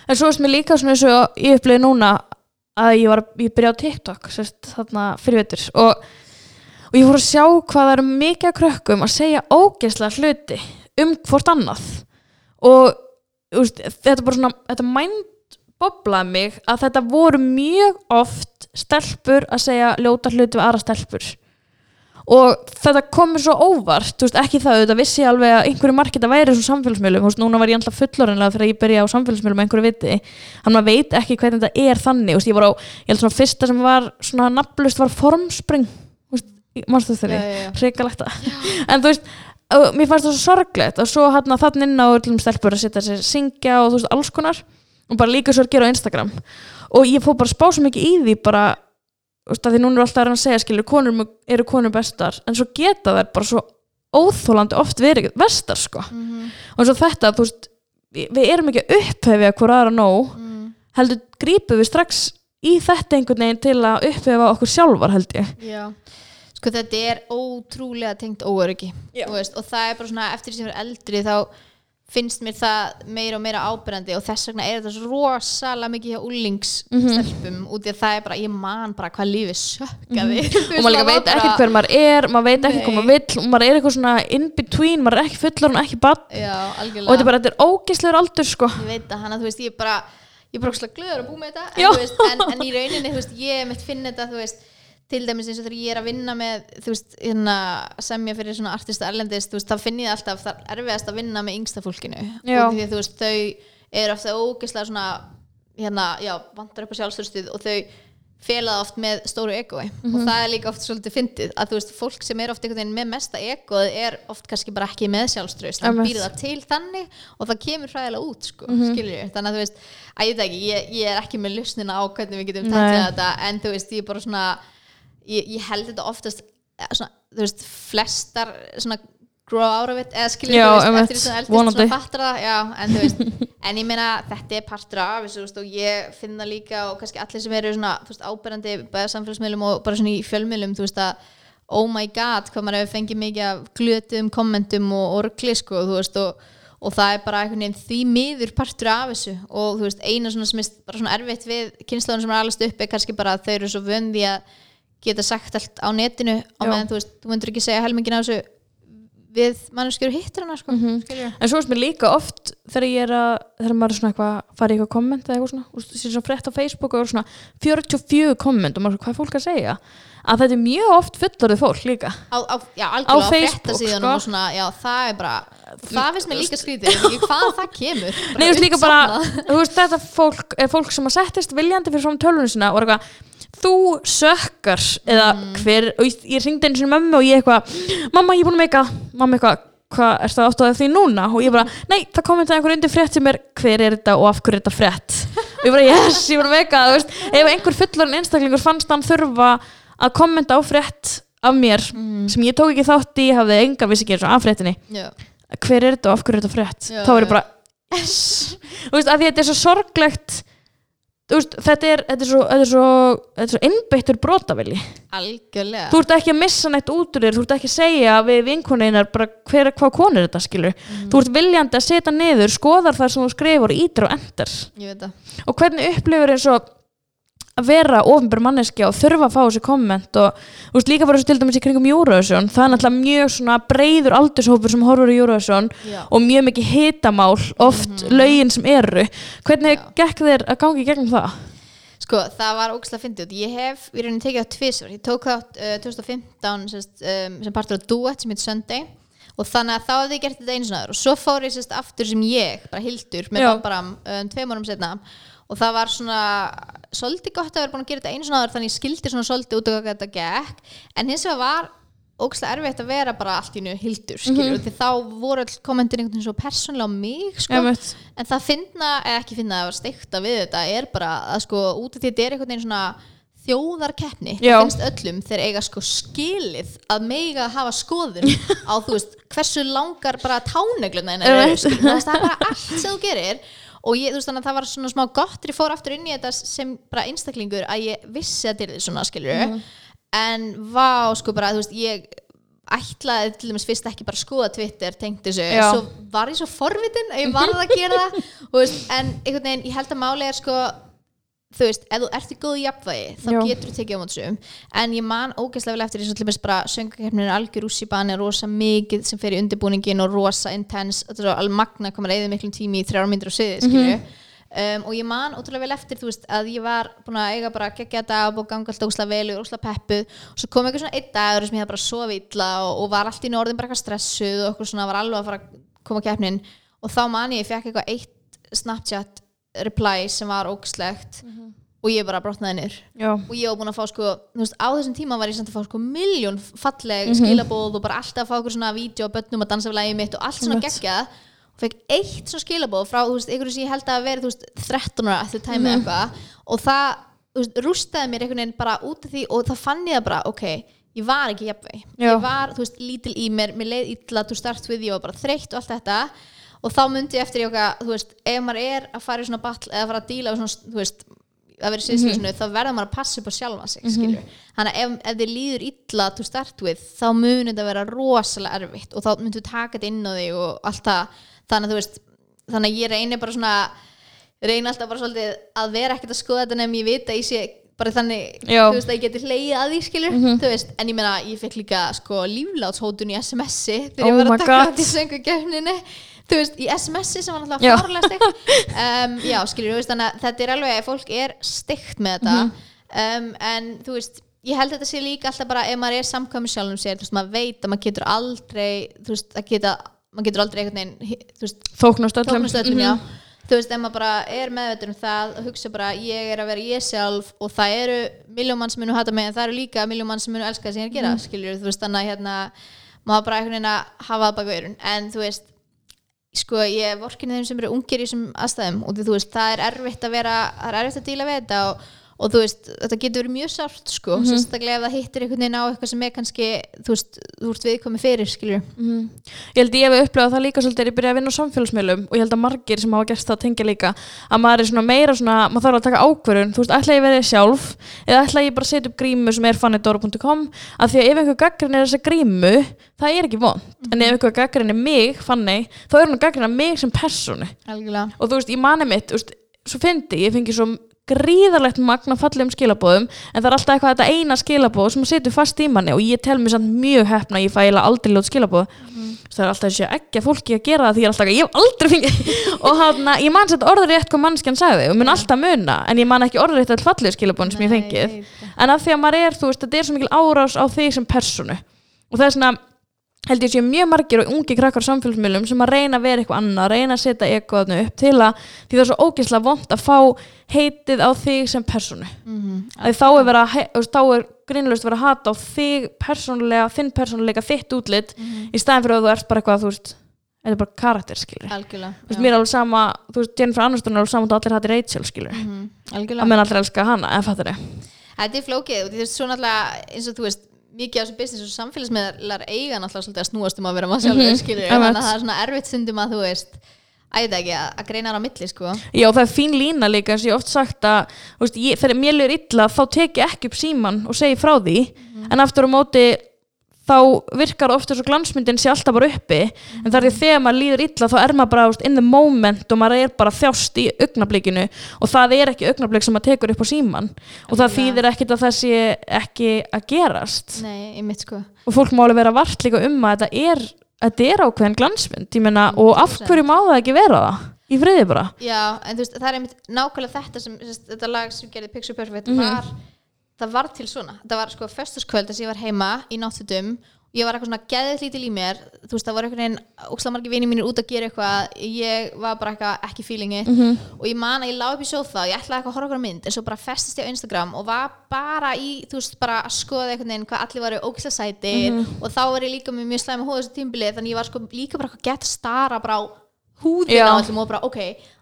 en svo veist mér líka svona eins og ég upplýði núna að ég var ég byrja á TikTok sérst, þarna fyrir vetur. Og, og ég fór að sjá hvað það eru mikið af krökkum að segja ógeðslega hluti um hvort annað. Og veist, þetta bara svona þetta mindboblaði mig að þetta voru mjög oft stelpur að segja ljóta hluti við aðra stelpur. Og þetta komur svo óvart veist, ekki það, þetta vissi alveg að einhverju margir þetta væri svo samfélagsmiðlum, veist, núna var ég alltaf fullorðinlega þegar ég byrja á samfélagsmiðlum með einhverju viti. Hann maður veit ekki hvernig þetta er þannig. Ég var á, ég held svona fyrsta sem var svona nafnlust var formspring já. hrikalegt en þú veist, mér fannst það svo sorglegt og svo hann að þann inn á öllum stelpur að setja sér syngja og þú veist, alls konar. Og bara líka svo að gera á Instagram. Og ég fór bara að spá svo mikið í því bara þú veist, að því núna er alltaf að segja skilur, konur eru konur bestar. En svo geta þær bara svo óþólandi oft verið vestar sko. Mhm. og eins og þetta, þú veist við, við erum ekki að upphefja hver aðra nóg. Mm, heldur grípum við strax í þetta einhvern veginn til að upphefa okkur sjálfar held ég. Já, sko þetta er ótrúlega tengt óöryggi veist, og það er bara svona eftir því sem er eldri þá finnst mér það meira og meira ábyrjandi og þess vegna er þetta svo rosalega mikið hjá úlingsstelpum Mhm. út í að það er bara, ég man bara hvað lífið sökkaði Þú og veist, maður líka veit bara- ekkert hver maður er maður veit ekki hvað Nei. maður vill og maður er eitthvað svona in between, maður er ekki fullur og ekki bann og þetta er bara, þetta er ógeðslegur aldur sko. Ég veit að hana, þú veist, ég er bara ég er bara glöður að búa með þetta en, en, en í rauninni, þú veist, ég mitt finn þetta, þú veist til dæmis eins og þegar ég er að vinna með þú veist, hérna semja fyrir svona artista erlendist, þú veist, þá finn ég alltaf það er erfiðast að vinna með yngsta fólkinu. Því þú veist, þau eru ofta ógeðslega svona, hérna, já vantar upp á sjálfstörstuð og þau felaða oft með stóru egoi Mhm. og það er líka oft svolítið fyndið að þú veist, fólk sem er oft einhvern veginn með mesta egoð er oft kannski bara ekki með sjálfströst það býr það til þannig og það kemur hræðilega út sko, Mhm. skilur ég þannig að þú veist, að ég ég, ég er ekki með lausnina á hvernig við getum þetta en þú veist, ég er bara svona ég, ég held þetta oftast eh, svona, þú veist, flestar svona grow out of it, eða skilur Já, þú veist, eftir því sem eldist svona fattar það, já, en þú veist en ég meina, þetta er partur af þessu, þú veist, og ég finn það líka og kannski allir sem eru svona, þú veist, áberandi bæða samfélagsmiðlum og bara svona í fjölmiðlum þú veist að, oh my god hvað maður hefur fengið mikið af glötum, kommentum og, röggli, sko, þú veist og, og það er bara einhvern veginn því miður partur af þessu. Og þú veist, eina svona sem er bara svona erfitt við kynnslóðan sem er alveg upp er kannski bara að þau eru svo vöndi að geta sagt allt á netinu á meðan þú veist, þú myndir ekki segja helmingin af þessu við manneskjur hittir hana sko, Mhm. skilurðu? En svo er mér líka oft þegar ég er að, þegar maður er svona eitthvað fara í eitthvað komment eða eitthvað svona, þú veist, sér svona frétt á Facebook og eru svona 44 komment og maður er svona, hvað er fólk að segja? Að þetta er mjög oft fullorðið fólk líka. á, á, já, á, Facebook, fréttasíðunum sko. og svona, já, það er bara það finnst mér líka skrítið, hvað það kemur Nei, þú veist líka bara, þú veist, þetta fólk er fólk sem að settist viljandi fyrir svona tölvunum sinna og er eitthvað, þú sökkar eða Mm. hver, og ég, ég ringdi einu sinni mömmu og ég eitthvað, mamma, ég er búin að meika, mamma eitthvað, hvað, er það átt á því núna? Og ég bara, nei, það kommentaði einhver undir frétt sem er, hver er þetta og af hverju er þetta frétt? Og ég bara, yes, ég er búin að meika, þú veist, ef einhver fullorinn einstaklingur fannst hann þurfa að kommenta á frétt af mér, Mm. sem ég tók ekki þátt í, hafði engan vissi ekki eins og af fréttinni já, hver er þetta og af hverju er þetta frétt Já, þá er ég bara yes. þú veist, að því þetta er svo sorglegt veist, þetta er, þetta er svo, þetta er svo, þetta er svo innbeittur brotavili algjörlega. Þú ert ekki að missa neitt út úr þér þú ert ekki að segja við vinkoninnar bara hver, hvað kon er þetta skilur. Mhm. þú ert viljandi að setja niður, skoðar það sem þú skrifur ítir og endar. Og hvernig upplifur eins og að vera ofinbjör manneskja og þurfa að fá þessi komment og veist líka bara til dæmis í kringum Eurovision það er náttúrulega mjög svona breiður aldurshópur sem horfur í Eurovision já og mjög mikið hitamál oft lögin sem eru hvernig Já. gekk þér að gangi gegnum það? Sko, það var ógslag fyndið. Ég hef í rauninni tekið það tvisvar. Ég tók þátt uh, 2015 sérst, um, sem partur á Duet sem heit Sunday og þannig að þá hafði ég gert þetta einu svona og svo fór ég sérst aftur sem ég, bara hildur með Já. Bambaram um, tveim árum setna og það var svona svolítið gott að vera búin að gera þetta einu svona áður þannig skildi svona svolítið út af hvað þetta gekk. En hins vegar var ógslag erfitt að vera bara allt í njög hildur skilur, því þá voru all kommentin einhvern veginn svo persónlega á mig sko. En það finna, eða ekki finna að var steikta við þetta er bara að sko út af því að þetta er einhvern veginn svona þjóðarkeppni það finnst öllum þeir eiga sko skilið að mega hafa skoðun á þú veist hversu langar bara tánegluna veist, það er bara allt sem þú gerir og ég, þú veist þannig að það var svona smá gott ég fór aftur inn í þetta sem bara einstaklingur að ég vissi að þetta er svona skilur Mhm. en vá sko bara þú veist ég ætlaði til dæmis fyrst ekki bara að skoða Twitter tengt þessu, Já. svo var ég svo forvitin að ég varð að gera það veist, en einhvern veginn, ég held að máli er sko þú veist, ef þú ert í góðu jafnvægi þá Já. getur þú tekið á mót sum en ég man ógeðslega vel eftir því sem bara söngakefnin er algjör ús í bani, rosa mikið sem fer í undirbúningin og rosa intense alveg magna að koma að reyða miklum tími í þrjára myndir og sviði, skilju Um, og ég man ótrúlega vel eftir þú veist að ég var búin að eiga bara geggja dag og ganga alltaf ósla vel og ósla peppuð. Og svo kom eitthvað svona einn dagur sem ég hafði bara sofið illa og, og var alltaf í norðin bara eitthvað stressuð og eitthvað svona var alveg að fara að koma á keppnin. Og þá man ég fekk eitthvað eitt Snapchat reply sem var ógslegt og ég bara brotnaði Já. og ég var búin að fá sko, þú veist, á þessum tíma var ég samt að fá sko miljón falleg skilabóð og bara alltaf að fá okkur svona vídeo og börnum að dansa við lagið mitt og allt svona geggjað. Og fekk eitt svona skilabóð frá, þú veist, einhverju sem ég held að vera, þú veist, 13 ára eftir tæmi mm eitthvað. Og það, þú veist, rústaði mér einhvern veginn bara út af því og það fann ég það bara, ok, ég var ekki jafnveg, ég var, þú veist, lítil í mér mér leið illa, þú start við, ég var bara þreytt og allt þetta og þá myndi ég eftir ég okkar, þú veist, ef maður er að fara í svona battle eða fara að díla svona, þú veist að vera í sviðsljósinu, þá verður maður að passa upp á sjálfa sig, skilur. Þannig að ef, ef þið líður illa to start with, þá mun þetta vera rosalega erfitt og þá myndu taka þetta inn á þig og allt það. Þannig að þú veist, þannig að ég reyni bara svona reyni alltaf bara svolítið að vera ekkert að skoða þetta nefnum ég veit að ég sé bara þannig, Já. þú veist, að ég geti hleyið að því skilur, þú veist, en ég meina ég fekk líka sko líflátshótun í SMS-i þegar Oh ég var að taka Þú veist, í SMS-i sem var náttúrulega farlega steikt um, já, skilur, þú veist, þannig að þetta er alveg, fólk er steikt með þetta Mhm. um, en þú veist ég held þetta sé líka alltaf bara ef maður er samkvæmur sjálfum sér, þú veist, maður veit að maður getur aldrei, þú veist, að geta maður getur aldrei einhvern veginn, þú veist, þóknast öllum Mhm. já þú veist, ef maður bara er meðveitur um það og hugsa bara, ég er að vera ég sjálf og það eru miljón mann sem munu hata mig en það eru líka miljón mann sem munu elska það sem ég er að gera, Mhm. skiljur, þú veist, þannig að hérna maður bara einhvern veginn að hafa það baka eirun en þú veist, sko ég vorkinni þeim sem eru ungir í þessum aðstæðum og þú veist, það er erfitt að vera það er erfitt að díla við þetta og, og þú veist, þetta getur verið mjög sárt sko, Mhm. sérstaklega ef það hittir einhvern veginn á eitthvað sem er kannski, þú veist, þú ert viðkomi fyrir, skiljur Mhm. Ég held ég hef upplifað það líka svolítið er ég byrjaði að vinna á samfélagsmiðlum og ég held að margir sem hafa gert það tengja líka að maður er svona meira svona, maður þarf að taka ákvörun þú veist, ætla ég að vera sjálf eða ætla ég bara að setja upp grímu sem er fannidora.com að því að ef einhver gaggrin er þessa grímu það er ekki vond, en ef einhver gaggrin er mig, fanni, þá er hún að gaggrina mig sem personu og þú veist, í manni mitt, þú veist, svo fyndi ég fengi svo gríðarlegt magna fallegum skilabóðum en það er alltaf eitthvað þetta eina skilabóð sem setur fast í manni og ég tel mér samt mjög hefna að ég fæ eiginlega aldrei ljót skilabóð það er alltaf þessi ekki að fólki að gera það því ég er alltaf, ég hef aldrei fengið og hann, ég man sett orður rétt hvað mannskjan sagði og mun alltaf muna, en ég man ekki orður rétt all fallegu skilabóðin sem ég fengið. en af því að maður er, þú veist, þetta er svo mikil árás á þig sem personu og það er svona held ég sé mjög margir og ungi krakkar samfélagsmiðlum sem að reyna að vera eitthvað annað reyna að setja ekoðinu upp til að því það er svo ógeðslega vond að fá heitið á þig sem personu Mhm, að þá er, er grínlust verið að hata á þig persónulega þinn persónuleika, þitt útlit í staðin fyrir að þú ert bara eitthvað, þú veist þetta er bara karakter, skilur veist, mér er alveg sama, þú veist, Jennifer Aniston er alveg sama og allir hattir Rachel, skilur Mhm, að algjörlega. menn allir elska hana, en fattur þið Þetta er flókið og þú veist svo náttúrulega eins og þú veist mikið af þessu business og samfélagsmiðlar eiga náttúrulega svolítið að snúast um að vera maður sjálfur Mhm, skilur einmitt. þannig að það er svona erfitt stundum að þú veist æða ekki að, að greina á milli sko. Já, það er fín lína líka eins og ég oft sagt að þú veist, ég, þegar mér lýr illa þá tek ég ekki upp síman og segi frá því. En aftur á móti þá virkar oft þess að glansmyndin sé alltaf bara uppi en það er því þegar maður líður illa þá er maður bara veist, in the moment og maður er bara þjást í augnablikinu og það er ekki augnablik sem maður tekur upp á síman og það þýðir ekkit að það sé ekki að gerast Nei, ég mitt sko og fólk má alveg vera vart líka um að þetta er, þetta er ákveðin glansmynd ég meina, og af 100%. hverju má það ekki vera það í friði bara Já, en þú veist, það er einmitt nákvæmlega þetta sem þetta lag sem gerði Picture Perfect Mhm. var, það var til svona. Það var sko föstaskvöld þess að ég var heima í náttutum ég var eitthvað svona geðið lítil í mér. Þú veist, það voru einhvern veginn ókslega margir vinir mínir út að gera eitthvað. Ég var bara eitthvað ekki feelingi. Mhm. og ég man að ég lá upp í sófa og ég ætlaði eitthvað að horfa okkur á mynd en svo bara festist ég á Instagram og var bara í, þú veist, bara að skoða einhvern veginn hvað allir varu ókslega sætir. Mhm. og þá var ég líka með mjög slæma hóð þessu tímbili þannig ég var sko líka bara eitthvað gett stara bara á húðina Já. á öllum og bara ok,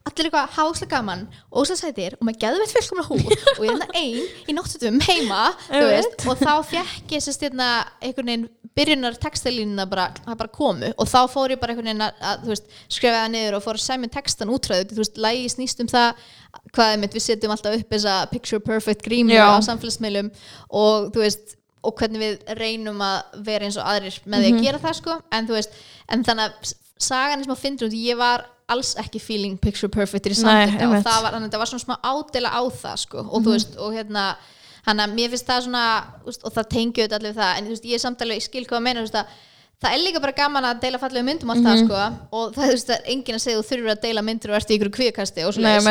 allir eitthvað háslega gaman og óslega sætir og með geðveitt fullkomna húð og ég er þarna ein í náttutum heima veist, og þá fekk ég sérst hérna einhvern veginn byrjunar textalínuna bara, bara komu og þá fór ég bara einhvern veginn að, að þú veist, skrifa það niður og fór að semja textan útræðu þú veist, lægi snýst um það hvað er mitt, við setjum alltaf upp þessa picture perfect grímu Já. á samfélagsmiðlum og þú veist og hvernig við reynum að vera eins og aðrir með því Mhm. að gera það sko en þú veist, en þannig að sagan er smá fyndur út, ég var alls ekki feeling picture perfect í Nei, samtækta og það var, þannig að það var svona smá ádela á það sko og Mhm. þú veist, og hérna hann að mér finnst það svona, veist, og það tengju þetta allir það, en veist, ég er samtalið, ég skil hvað að meina, að það er líka bara gaman að deila fallegu myndum Mhm. það sko og það, veist, það er enginn að segja þú þurfur að deila myndir og ert í ykkur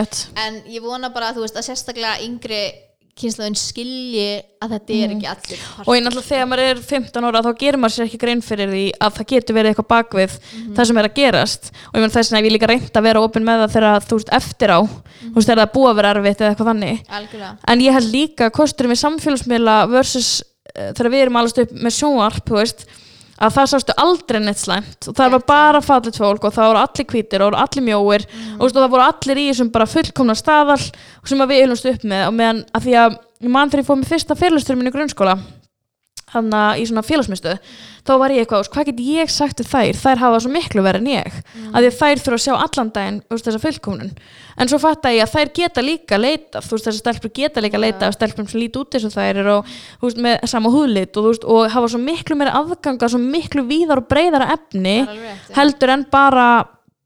mitt. en ég vona bara, veist, að sérstaklega yngri kynslaðin skilji að þetta er ekki allir Mhm. og ég náttúrulega þegar maður er 15 ára þá gerir maður sér ekki grein fyrir því að það getur verið eitthvað bakvið það sem er að gerast. Og ég menn þess að ég líka reynd að vera opinn með það þegar þú veist eftir á. Þú veist þegar það að vera erfitt eða eitthvað þannig. Algjörlega. En ég held líka kosturum við samfélagsmiðla versus uh, þegar við erum allast upp með sjónvarp þú veist að það sástu aldrei neitt slæmt. Og það var bara fallit fólk og það voru allir hvítir og allir mjóir. Og, veist, og það voru allir í þessum bara fullkomna staðal sem við ylumst upp með. Og meðan að því að ég man þegar ég fóð með fyrsta fyrirlustur minn í grunnskóla hann í svona félagsmyndstöð þá var ég eitthvað, hvað get ég sagt við þær? Þær hafa svo miklu verið en ég. Mm. að þær þurfa að sjá allan daginn veist, þessa fullkomnun. En svo fatt ég að þær geta líka leita þú veist þessar stelpur geta líka leita af stelpum sem líti út eins og þær eru og veist, með sama húðlit og, veist, og hafa svo miklu meira aðganga svo miklu víðar og breyðara efni er rétt, heldur en bara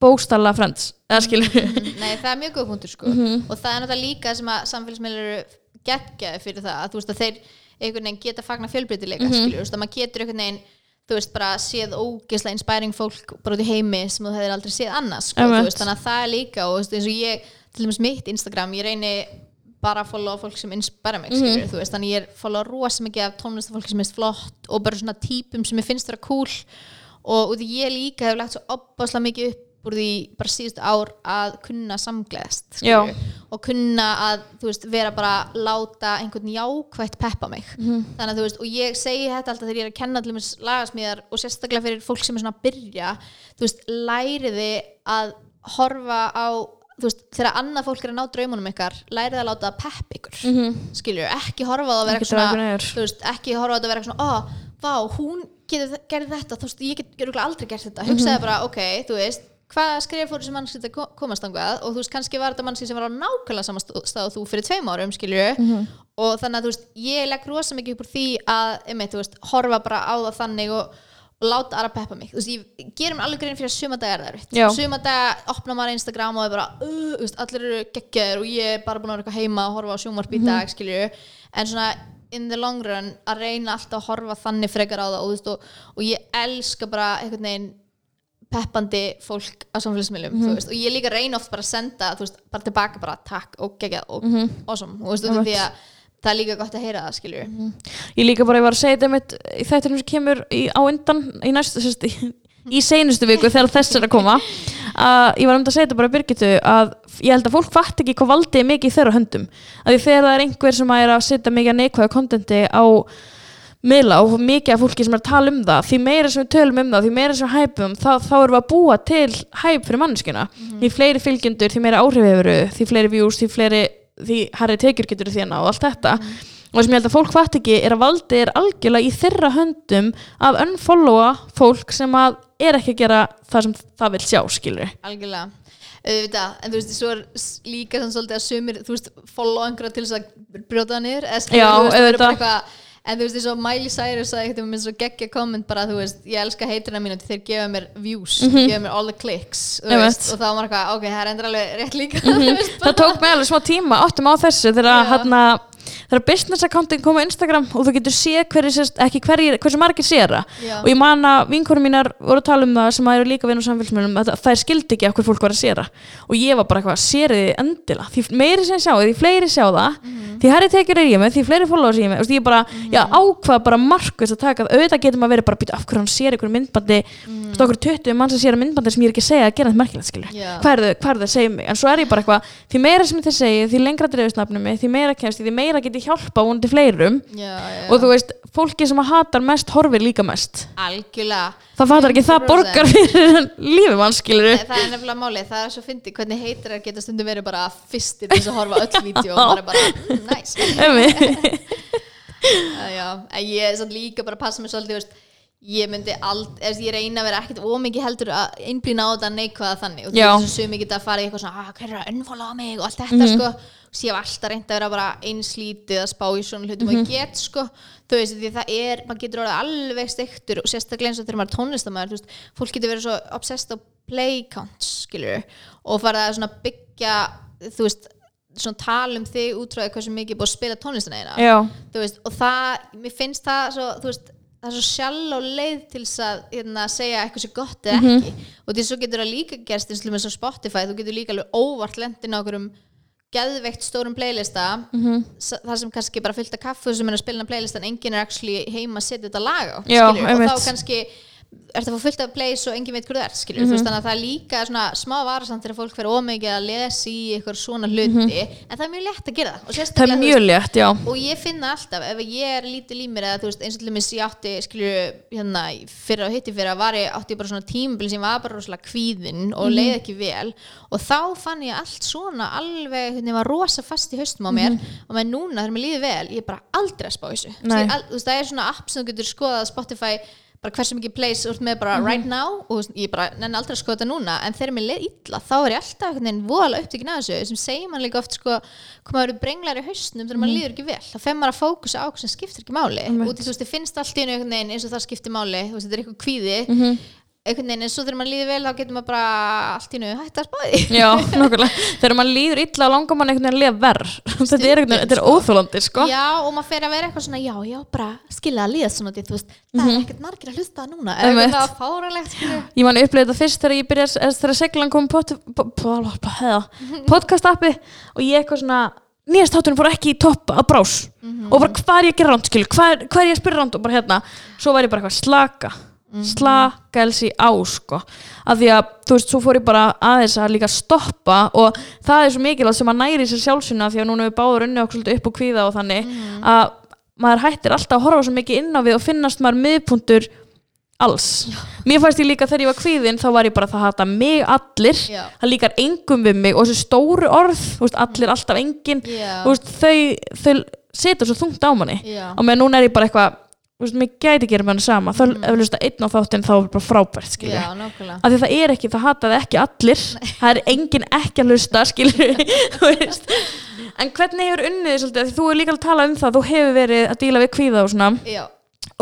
bóstalla friends eða skilur Mhm, Nei, það er mjög góð punktur sko. Mhm. og það er náttúrulega líka sem að samfélagsmiðlar eru geggjaði fyrir það að þú veist að þeir einhvern veginn geta fagna fjölbreytileika mm Mhm. skilur, veist að maður getur einhvern veginn þú veist bara séð ógeðslega inspiring fólk bara út í heimi sem þú hefur aldrei séð annars sko, veist, þannig að það er líka og veist, eins og ég, til dæmis mitt Instagram, ég reyni bara að followa fólk sem inspira mig, Mhm. skilur þú veist, þannig ég er followa rosa mikið af tónlistafólki sem er flott og bara svona típum sem ég finnst vera cool og í ég líka hef lagt svo opbáslega mikið upp úr því bara síðustu ár að kunna samgleðast og kunna að þú veist, vera bara að láta einhvern jákvætt peppa mig. Mhm. þannig að þú veist, og ég segi þetta alltaf þegar ég er að kenna allir með lagasmíðar og sérstaklega fyrir fólk sem er svona að byrja þú veist, læriði að horfa á þú veist, þegar annað fólk er að ná draumunum ykkar lærið að láta að peppa ykkur mm -hmm. skilju, ekki horfa að vera Ekki svona veist, ekki horfa að vera svona, ó, vá, hún getur, gerði þetta, þú veist, ég get örugglega aldrei gert þetta, hugsaði bara, ok, þú veist hvaða skrif fór þessi mannski til að ko- komast angað og þú veist, kannski var þetta mannski sem var á nákvæmlega sama stó- stað og þú fyrir tveim árum, skilju og þannig að, þú veist, ég legg rosa mikið upp úr því að, einmitt, þú veist, horfa bara á það þannig og, og láta aðra peppa mig, þú veist, ég gerum alveg grein fyrir að suma dagar er það suma daga opna maður Instagram og er bara uh, veist, allir eru geggjaður og ég er bara búin að vera eitthvað heima og horfa á sjónvarp í dag, skilju en svona in the long run að reyna alltaf að horfa þannig frekar á það og, veist, og, og ég elska bara einhvern veginn peppandi fólk á samfélagsmiðlum þú veist, og ég líka reyna oft bara að senda veist, bara tilbaka bara takk og geggjað og awesome, þú veist, út af því að það er líka gott að heyra það, skilju Ég líka bara, ég var að segja þetta mitt í þættinum sem kemur í, á undan í næstu, sérst, í, í seinustu viku þegar þess er að koma að ég var um að segja þetta bara Birgitu að ég held að fólk fatt ekki hvað valdið er mikið í þeirra höndum. Að því þegar það er einhver sem er að setja mikið neikvæða kontenti á miðla og mikið af fólki sem er að tala um það því meira sem við tölum um það, því meira sem við hæpum þá, þá erum við að búa til hæp fyrir manneskina því fleiri fylgjendur, því meira áhrif hefur því fleiri views, því fleiri því herri tekjur getur þérna og allt þetta. Og það sem ég held að fólk fatt ekki er að valdi er algjörlega í þeirra höndum að unfollowa fólk sem að er ekki að gera það sem það vil sjá skilur algjörlega. Auðvitað, en þú veist, svo er líka svolítið að sumir, þú veist, follow einhverja til þess að brjóta það niður eða skilur, Já, þú veist, það eru bara eitthvað en þú veist, eins og Miley Cyrus sagði eitthvað með svo geggja komment bara, þú veist, ég elska heitina mínu þeir gefa mér views, gefa mér all the clicks veist, og þá var maður eitthvað, ok, það er endur alveg rétt líka þú veist, það tók mig alveg smá tíma áttum á þessu þegar Já. Hérna þegar business accountin kom á Instagram og þú getur séð hverju, ekki hverju, hversu margir sér það Já. og ég man að vinkonum mínar voru að tala um það sem að eru líka vinn á samfélsmjölum að þær skildi ekki að hver fólk var að sér það og ég var bara eitthvað, sér þið endilega? Því meiri sem sjá þið, því fleiri sjá það því herri tekjur er ég með, því fleiri followers er ég með. Veist, ég bara, ég ákvað bara markvist að taka auðvitað getur maður verið bara að býta af hverju hann sér einhverju myndbandi? Mm. okkur 20 mann sem sér að myndbandi sem ég er ekki að segja að gera þetta merkilegt Já. hvað er er þau að segja mig? En svo er ég bara eitthvað, því meira sem þið segja því lengra dreifisnafnum mig, því meira kemst ég, því meira get ég hjálpa vonandi fleirum. Já, já, og þú veist, fólki sem að hatar mest horfir líka mest. Algjörlega. Það fattar ekki, það 100%. borgar fyrir lífið mann skilur Nei, það er nefnilega málið, það er svo fyndið hvernig heitir geta stundum verið bara fyrstir til þess að horfa öll vídeo og bara bara, nice. Uh, já, ég er samt líka bara að passa mig svolítið, þú veist, ég myndi ald, eða, ég reyna að vera ekkert ómikið heldur að einblýna á þetta neikvæða þannig. Og þú veist, svo mikið að fara í eitthvað svona, ah, hver er að unnfóla á mig? og allt þetta, sko. og ég hef alltaf reynd að vera bara einslítið að spá í svona hlutum og ég get, sko. Þú veist, því það er, maður getur orðið alveg stektur og sérstaklega eins og þegar maður er tónlistamæður þú veist, fólk getur verið svo obsessed á play counts, skilur og farið að svona byggja, þú veist svona tala um þig útráði hversu mikið búið að spila tónlistina eina þú veist, og það, mér finnst það svo, þú veist, það er svo sjálf og leið til þess að hérna, segja eitthvað sem gott eða Mhm. ekki. Og því svo getur það líka gerst eins og með svo Spotify, þú getur líka alveg óvart lendin á okkurum geðveikt stórum playlista. Mhm. s- þar sem kannski bara fyllt af kaffu sem er að á playlistan, enginn er actually heima að setja þetta lag á, Já, og þá kannski ertu að fá fullt af plays og enginn veit hvað það er Mhm. þú veist, þannig að það er líka svona smá varasamt þegar fólk verður ómikið að lesa í eitthvað svona hluti, en það er mjög létt að gera það. Og Mhm. það er mjög létt, já. og ég finna alltaf ef ég er lítið í mér eða veist eins og til dæmis ég átti skilju hérna fyrir og hitti fyrir að var ég átti bara svona tímabil sem var bara rosalega kvíðin og leið ekki vel. Og þá fann ég allt svona alveg hérna ég var rosa fast í haustum á mér. Og með núna bara er hversu mikið plays úr með bara right now og ég bara nenni aldrei að skoða þetta núna en þegar mér leið illa þá er ég alltaf einhvern veginn voðalega upptökin að þessu. Sem segir mann líka oft sko koma að vera brenglar í hausnum þegar maður líður ekki vel. Þá fer maður að fókusa á hvað sem skiptir ekki máli. Út í þú veist, þið finnst allt í einu einhvern veginn eins og það skiptir máli. Þú veist, þetta er eitthvað kvíði einhvern veginn en svo þegar maður líður vel þá getur maður bara allt í einu hægt að spáði Já, nokkulega. Þegar maður líður illa langar mann einhvern veginn að lifa verð. Þetta er, einhvern veginn- þetta er óþólandi, sko. Já, og maður fer að vera eitthvað svona, já, já, bara skilja að líða svona, því, þú veist, það Mhm. er ekkert margir að hlusta núna, er eitthvað fáralegt, skilja. Ég man upplega þetta fyrst þegar ég byrja þegar seglan kom po, podcast appi og ég eitthvað svona nýjast þátturinn fór ekki í topp að brás. Og bara hvað er ég að gera ránt skil hvað, hvað er ég að spyrja ránt og bara hérna. Svo var ég bara eitthvað slaka slaka elsi á sko. Af því að þú veist, svo fór ég bara aðeins að líka stoppa og það er svo mikilvægt sem að næri sér sjálfsynna því að núna við báður unni okkur upp og kvíða og þannig að maður hættir alltaf að horfa svo mikið inn á við og finnast maður miðpuntur alls. Mér fannst ég líka þegar ég var kvíðin þá var ég bara það hata mig allir. Já. það líkar engum við mig og þessi stóru orð veist, allir alltaf engin Já. veist, þau, þau setur svo þungt á manni. Já. og meðan núna er ég bara eitthvað veist, mér gæti gera með hann sama. Þá ef við hlusta einn á þáttinn þá er bara frábært skilur Já, nákvæmlega. Af því að það er ekki, það hataði ekki allir. Það er enginn ekki að hlusta skilur þú veist. En hvernig hefur unnið svolítið, af því þú er líka að tala um það þú hefur verið að díla við kvíða og svona. Já,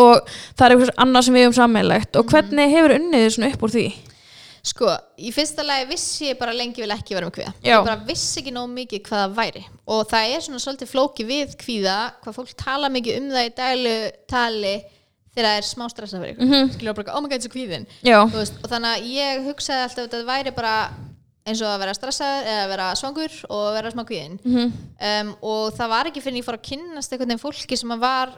og það er eitthvað annað sem við höfum sammeinlegt og hvernig hefur unnið svona upp úr því Sko, í fyrsta lagi vissi ég bara lengi vil ekki vera með kvíða. Já. Ég bara vissi ekki nóg mikið hvað það væri. Og það er svona svolítið flóki við kvíða, hvað fólk tala mikið um það í dælu tali þegar það er smá stressað fyrir ykkur. Mm -hmm. Skilur bara, oh my god, þetta er kvíðin. Já, Þú Veist, og þannig að ég hugsaði alltaf að þetta væri bara eins og að vera stressaður eða vera svangur og vera smá kvíðin. um, og það var ekki fyrir en ég fór að kynnast einhvern veginn fólki sem að var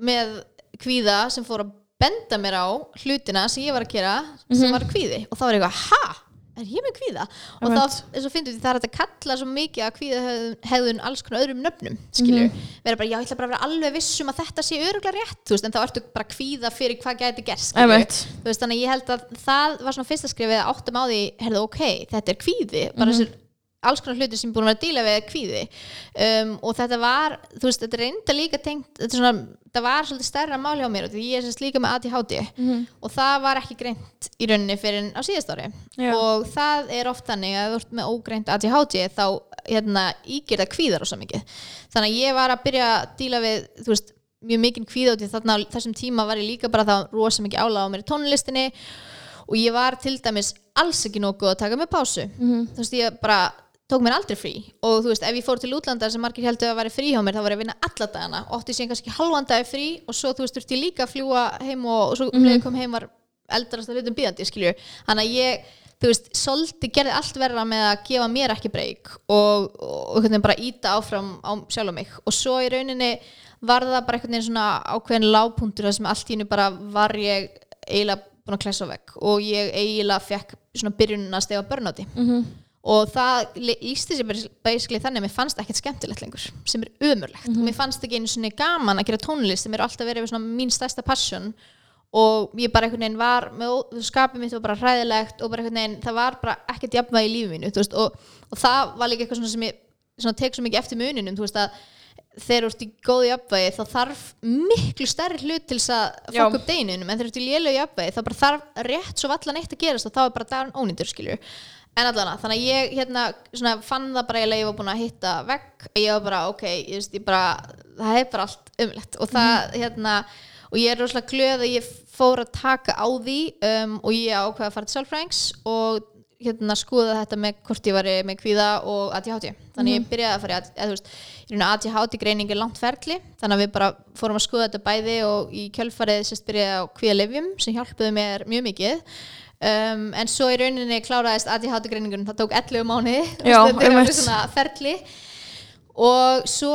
með kvíða sem fór að benda mér á hlutina sem ég var að gera sem var kvíði og þá var ég eitthvað, ha? Er ég með kvíða? Og Einmitt. þá, eins og finnum við, það er að kalla svo mikið að kvíða hefðun alls konar öðrum nöfnum, skilur vera bara, já, ég ætla bara að vera alveg viss um að þetta sé öruglega rétt, þú veist, en þá ertu bara kvíða fyrir hvað gæti gerst, Einmitt. þú veist, þannig ég held að það var svona fyrsta skrifið að áttum á því, herðu, ok, þetta er kvíði bara þessir alls konar hluti sem er búin að vera að díla við kvíði. Um, og þetta var, þú veist, þetta er reynda líka tengt, þetta, er svona, þetta var svolítið stærra mál hjá mér og því ég er sérst líka með ADHD og það var ekki greint í rauninni fyrir á síðast ári. Já. og það er oft þannig að þú ert með ógreint ADHD þá hérna, ígir það kvíðar og svo mikið. Þannig að ég var að byrja að díla við þú veist, mjög mikinn kvíða út í þarna á þessum tíma var ég líka bara þá rosa mikið álag á mér í tónlistinni. Og ég var til dæmis alls ekki nokkuð að taka með pásu. Þú veist ég bara tók mér aldrei frí. Og þú veist ef ég fór til útlanda sem margir heldur að vera frí hjá mér þá var ég að vinna alla dagana. Og átti síðan kannski halvan dagi frí og svo þú veist þurfti ég líka að fljúa heim og, og svo um leið ég kom heim var eldrast að hlutum bíðandi skilju. Þannig að ég þú veist, svolítið gerði allt verra með að gefa mér ekki breyk og, og, og bara íta áfram á sjálf mig. Og svo í rauninni var það bara veginn svona ákveðin lágpuntur þar sem allt í hennu bara var ég eiginlega búin að klæsa vegg. Og ég eiginlega fekk svona byrjunina að stefa börnáti og það sér bara basically þannig að mér fannst ekkert skemmtilegt lengur sem er umurlegt og mér fannst ekki einu svona gaman að gera tónlist sem er alltaf verið mín stærsta passion. Og ég bara einhvern veginn var með skapið mitt var bara hræðilegt og bara einhvern veginn það var bara ekkert jafnvægi í lífið mínu veist, og, og það var líka eitthvað svona sem ég svona, tek svo mikið eftir muninum þú veist að þegar þú ert í góðu jafnvægi þá þarf miklu stærri hlut til þess að Já. fokka upp deginunum en þegar þú ert í lélu jafnvægi þá bara þarf rétt svo vallan eitt að gerast og þá er bara dagarn ónýndur skilur en allan þannig að ég hérna, svona, fann það bara ég var búin að hitta vegg. Ég var bara ok, ég veist ég bara það er bara allt umlegt og það hérna og ég er rosalega glöð að ég fór að taka á því um, og ég ákveða að fara til sálfræðings og hérna skoða þetta með hvort ég var með kvíða og ADHD þannig ég byrjaði að fara í veist, ADHD greining er langt ferli. Þannig að við bara fórum að skoða þetta bæði og í kjölfarið sérst byrjaði á kvíðalefjum sem hjálpuðu mér mjög mikið um, en svo í rauninni kláraðist ADHD greiningun það tók 11 mánuði. Já, þetta er alveg svona ferli. Og svo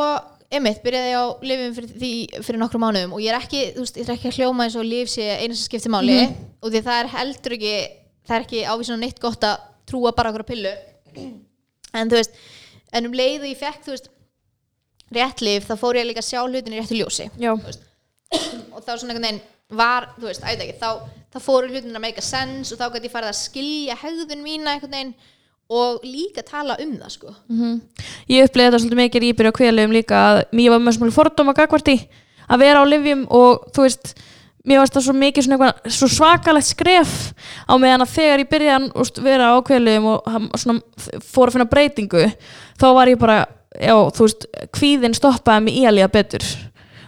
einmitt byrjaði ég á lifum fyrir, því, fyrir nokkrum mánuðum. Og ég er ekki, veist, ég er ekki að hljóma eins og lif sé eina sem skiptir máli. Og því það er heldur ekki það er ekki ávísun neitt gott að trúa bara okkur á pillu. En þú veist, en um leið og ég fekk þú veist, rétt lif þá fór ég líka að sjá hlutin í réttu ljósi. Og þá svona einhvern veginn var, þú veist, ætla ekki, þá, þá fóru hlutin að make a sense og þá gæti ég farið að skilja hegðun mína einhvern veginn og líka tala um það sko. Ég upplega þetta svolítið mikið í byrja á kvíðalöfum líka að mér var með svona fordóma gagvart í að vera á livjum og þú veist mér varst það svo mikið svona eitthvað svo svakalegt skref á meðan að þegar ég byrjaði að vera á kvíðalöfum og svona fór að finna breytingu þá var ég bara, já, þú veist kvíðin stoppaði mig í að líða betur.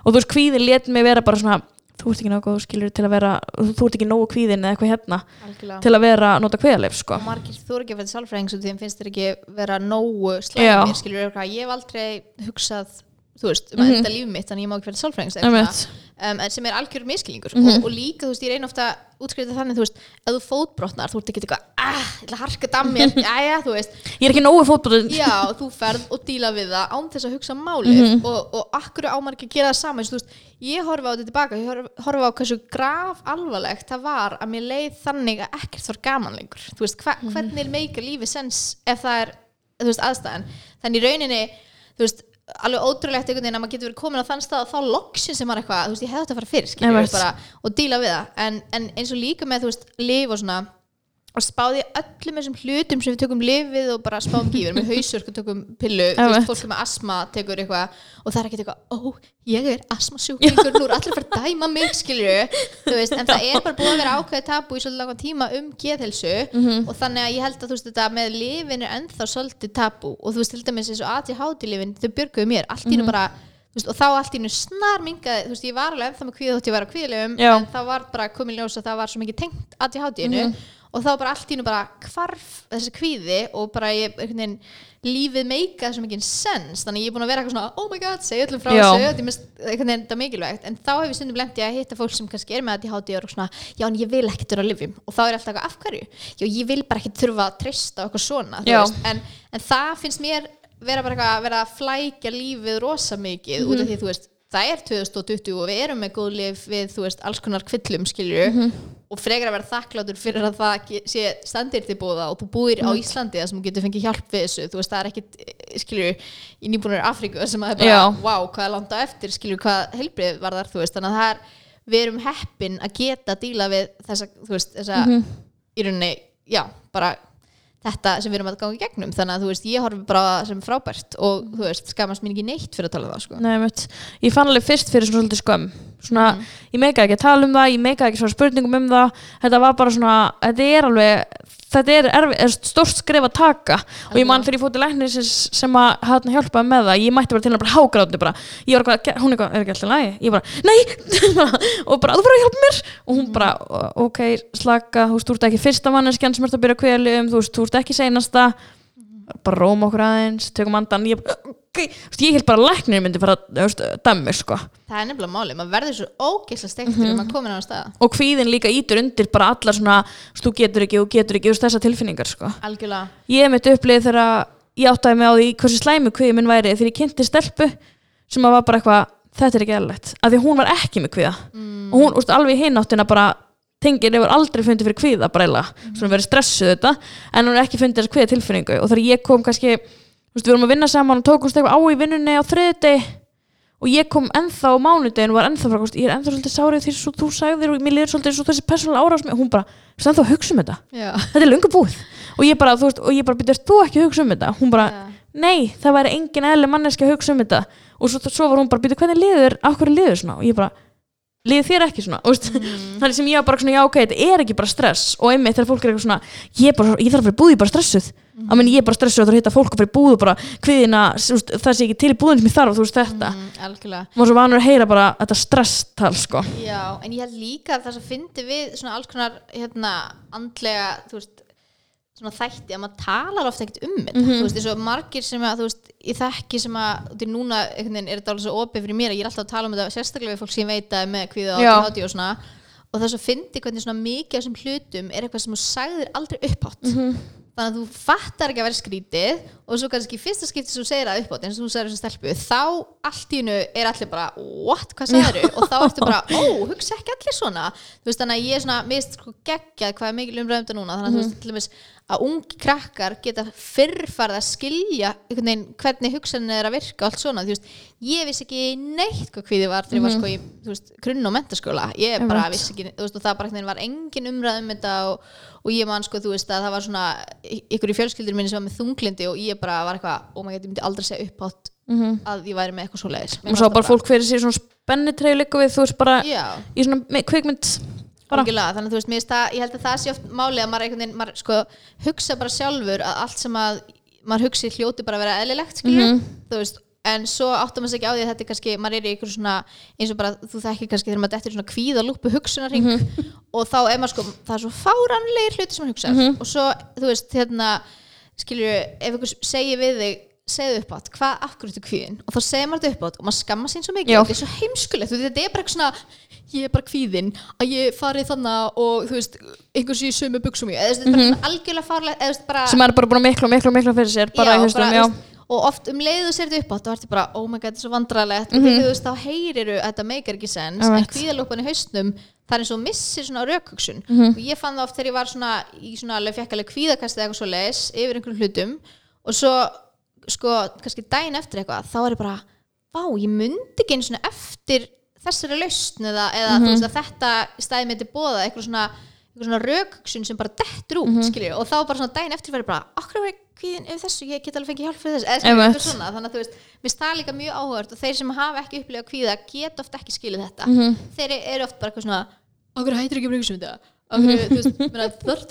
Og þú veist, kvíðin let mig vera bara svona þú ert ekki náttúrulega skilur til að vera þú ert ekki nógu kvíðin eða eitthvað hérna Algjörlega. til að vera að nota kvíðalöf sko. og margir þú ekki að fyrir sálfræðings og því þeim finnst þér ekki vera nógu slæmir skilur ég hef aldrei hugsað þú veist, um að enda líf mitt þannig ég má ekki vera sálfræðings um, en sem er algjör miskilningur Mhm. og, og líka, þú veist, ég reyna ofta að útskriða þannig, þú veist, ef þú fótbrotnar þú ert ekki eitthvað, ah, ég ætla að harka dammir jæja, þú veist, ég er ekki nógu fótboltun já, þú ferð og díla við það án þess að hugsa málið. Mhm. og, og akkur á maður ekki að gera það saman þú veist, ég horfa á þetta tilbaka, ég horfa, á hversu graf alvarlegt það var að mér leið þannig að ekkert var gaman lengur. Þú veist, hva, Mhm. hvernig meikar lífi sens ef það er, þú veist, aðstæðan? Þannig rauninni, þú veist alveg ótrúlegt einhvern veginn að maður getur verið komin á þann stað og þá loksin sem maður eitthvað, þú veist, ég hefði þetta að fara fyrir skilur, bara, og díla við það. En, en eins og líka með, þú veist, lif og svona og spáði öllum þessum hlutum sem við tökum lifið og bara spáum gífur með hausverk og tökum pillu, þú veist, fólk með asma tekur eitthvað og það er ekkert eitthvað ó, ég er asmasjúklingur, nú er allir fara að dæma mig skilju, þú veist, en það er bara búið að vera ákveðið tabu í svolítið langan tíma um geðhelsu Mhm. og þannig að ég held að þú veist þetta með lifin er ennþá svolítið tabu og þú veist, til dæmis eins og ADHD lifin, þau björguðu mér, allt í þú veist, og þá allt í nú snar mingaði þú veist, ég var alveg ennþá með kvíða þótt ég var á kvíðlegum en það var bara komin ljós að það var svo mikið tengt ADHD-inu og þá bara allt í nú bara hvarf þessi kvíði og bara ég, veginn, lífið meikaði svo mikið sens. Þannig ég er búin að vera eitthvað svona oh my god, segja öllum frá þessu. Þetta er þetta mikilvægt. En þá hef ég stundum lendi að hitta fólk sem kannski er með ADHD og eru svona, já en ég vil ekkert vera að lifjum og þá er alltaf eitthvað af hverju? Já ég vil bara ekkert þurfa að treysta eitthvað svona en, en það finnst mér vera bara eitthvað að vera að flækja lífið rosa mikið út Mhm. af því þú veist það er 2020 og við erum með góð lif við þú veist alls konar kvillum skilju Mhm. Og frekar að vera þakkláttur fyrir að það sé standir til búða og þú búir Mhm. á Íslandi þar sem þú getur fengið hjálp við þessu þú veist það er ekkit skilju í nýbúinur Afríku sem að það er Já. bara wow hvað er langt á eftir skilju hvað heilbrið var þar þú veist þannig að það er við erum heppin að geta að díla við þessa þú veist þessa Mhm. í rauninni já bara þetta sem við erum að ganga í gegnum þannig að þú veist ég horfi bara sem frábært og þú veist skamast mér ekki neitt fyrir að tala um það sko. Nei, svona Mhm. ég meikaði ekki að tala um það ég meikaði ekki svona spurningum um það. Þetta var bara svona, þetta er alveg þetta er, erfi, er stórt skref að taka. Og ég man fyrir ég fór til læknir sem, að hann hjálpaði með það ég mætti bara til hann bara hágráti bara. Ég var eitthvað, hún eitthvað, er ekki alltaf lægi ég bara, nei, og bara, þú fyrir að hjálpa mér. Og hún bara, ok, slaka þú veist, þú ert ekki fyrsta manneskjan sem ert að byrja að kveli um, þú veist, þú ert ekki seinasta bara róma okkur aðeins, tökum andan ég, bara, ok, þú veist, ég held bara að læknir myndi fara að dæmi, sko það er nefnilega máli, maður verður svo ógeðslega steiktur mm Mhm. maður komin á stað og kvíðin líka ítur undir bara allar svona þú getur ekki, þú getur ekki, þessar tilfinningar sko. ég mitt upplið þegar ég áttaði mig á því hversu slæmi kvíði minn væri þegar ég kynnti stelpu sem að var bara eitthvað þetta er ekki eðlilegt, af því að hún var ekki með kvíða mm. og hún, úst, alveg í hináttina bara tengir hefur aldrei fundið fyrir kvíða bara svona verið stressuð þetta en hún er ekki fundið þess kvíða tilfinningu og þegar ég kom kannski, þú veist, við vorum að vinna saman og tókumst eitthvað á í vinnunni á þriðdegi og ég kom ennþá á mánudegin og var ennþá frá, ég er ennþá svolítið sárið því svo þú sagðir og mér liður svolítið svo þessi persónulega árás og hún bara, þú veist ennþá að hugsa um þetta. Já, þetta er löngu búið. Og ég bara, þú veist, og ég bara byrjast þú ekki að hugsa um þetta? Hún bara, já. nei, það væri engin eðli manneski að hugsa um þetta. Og svo, svo var hún bara, byrja hvernig liður, af hverju liður svona? Og ég bara, liður þér ekki svona og Mm. þannig sem ég var bara svona, já ok, þetta er ekki bara stress. Og einmitt þegar fólk er eitthvað svona ég, bara, ég þarf að fyrir búið, ég er bara stressuð. Að menn ég er bara stressuð að það hitta fólk að fyrir búið og bara þú veist, það sé ekki til í búðin sem ég þarf, þú veist þetta. Mm, maður svo vanur að heyra bara þetta stresstal sko. Já, en ég held líka að það sem fyndi við svona alls konar hérna, andlega, þú veist svona þætti að maður talar ofta ekkert um þetta. Mhm. þú veist, eins og margir sem að, þú veist, ég þekki sem að, þú veist, núna veginn er þetta alveg svo opið fyrir mér að ég er alltaf að tala um þetta sérstaklega við fólk sem ég veit að með kvíða og Já. ADHD og svona. Og það svo fyndi hvernig svona mikið af þessum hlutum er eitthvað sem þú sagðir aldrei upphátt. Mhm. þannig að þú fattar ekki að vera skrítið og svo kannski fyrsta skipti sem þú segir það uppátt eins og þú segir þessu stelpu þá allt í hennu er allir bara what, hvað sagður og þá ertu bara, ó, hugsa ekki allir svona. Þú veist þannig að ég er svona, finnst sko geggjað hvað er mikil umræðum þetta núna. Þannig að þú veist til dæmis að ungi krakkar geta fyrrfarð að skilja veginn hvernig hugsanin er að virka allt svona, þú veist, ég vissi ekki neitt hvað hvíði var þegar ég var sko í, þú veist, grunn og mentaskóla, ég bara Einmitt. vissi ekki, þú veist, og það bara var engin umræð um þetta og, og ég man sko, þú veist, að það var svona ykkur í fjölskyldur minni sem var með þunglindi og ég bara var eitthvað, oh my god, ég myndi aldrei segja upphátt Mhm. að ég væri með eitthvað svo leiðis og svo bara fólk fyrir sér svona spennitreyju þannig að þú veist, mér það, ég held að það sé oft máli að maður veginn, maður sko hugsa bara sjálfur að allt sem að maður hugsi hljóti bara að vera eðlilegt, Mhm. þú veist, en svo áttum maður sig ekki á því að þetta er kannski, maður er í einhver svona eins og bara, þú þekkir kannski þegar maður dettur í svona kvíða lúpu hugsunarring Mhm. og þá er maður sko, það er svo fáranlegir hluti sem maður hugsa Mhm. og svo, þú veist, hérna skilur, ef einhver segir við þig segðu upp átt, hvað akkur þetta kvíðin og þá segir maður þetta upp átt og maður skamma sín svo mikið og þetta er svo heimskulegt, þetta er bara eitthvað svona ég er bara kvíðin, að ég fari þannig og þú veist, einhvers í sömu buksum ég, eða þú veist, þetta er bara svona algjörlega farlega eða þú veist, bara sem er bara búin að miklu, miklu, miklu fyrir sér bara Já, í haustum, bara, já, og oft um leiðu sér þetta upp átt og ertu bara, oh my god, þetta er svo vandræðilegt Mhm. og því, þú veist, þá heyriru að þetta meikar ekki sens en Einmitt. kvíðalópan í haustum það er eins og missir svona rökhugsun Mhm. og ég fann það oft þegar ég var svona í svona alveg fekk alveg kvíðakastið eitthvað svo og svo sko, þá vá, ég myndi ekki einu svona eftir þessari lausn eða, eða Mhm. þú veist þetta stæði með til bóða eitthvað svona svona rökhugsun sem bara dettur út mm og þá bara svona daginn eftir verður bara okkur ég kvíðin yfir þessu, ég get alveg fengið hjálp fyrir þessu eða Einmitt. eitthvað svona, þannig að þú veist mér það líka mjög áhugavert og þeir sem hafa ekki upplifað kvíða geta oft ekki skilið þetta Mhm. þeir eru oft bara eitthvað svona okkur hættir ekki að bregja sem þetta að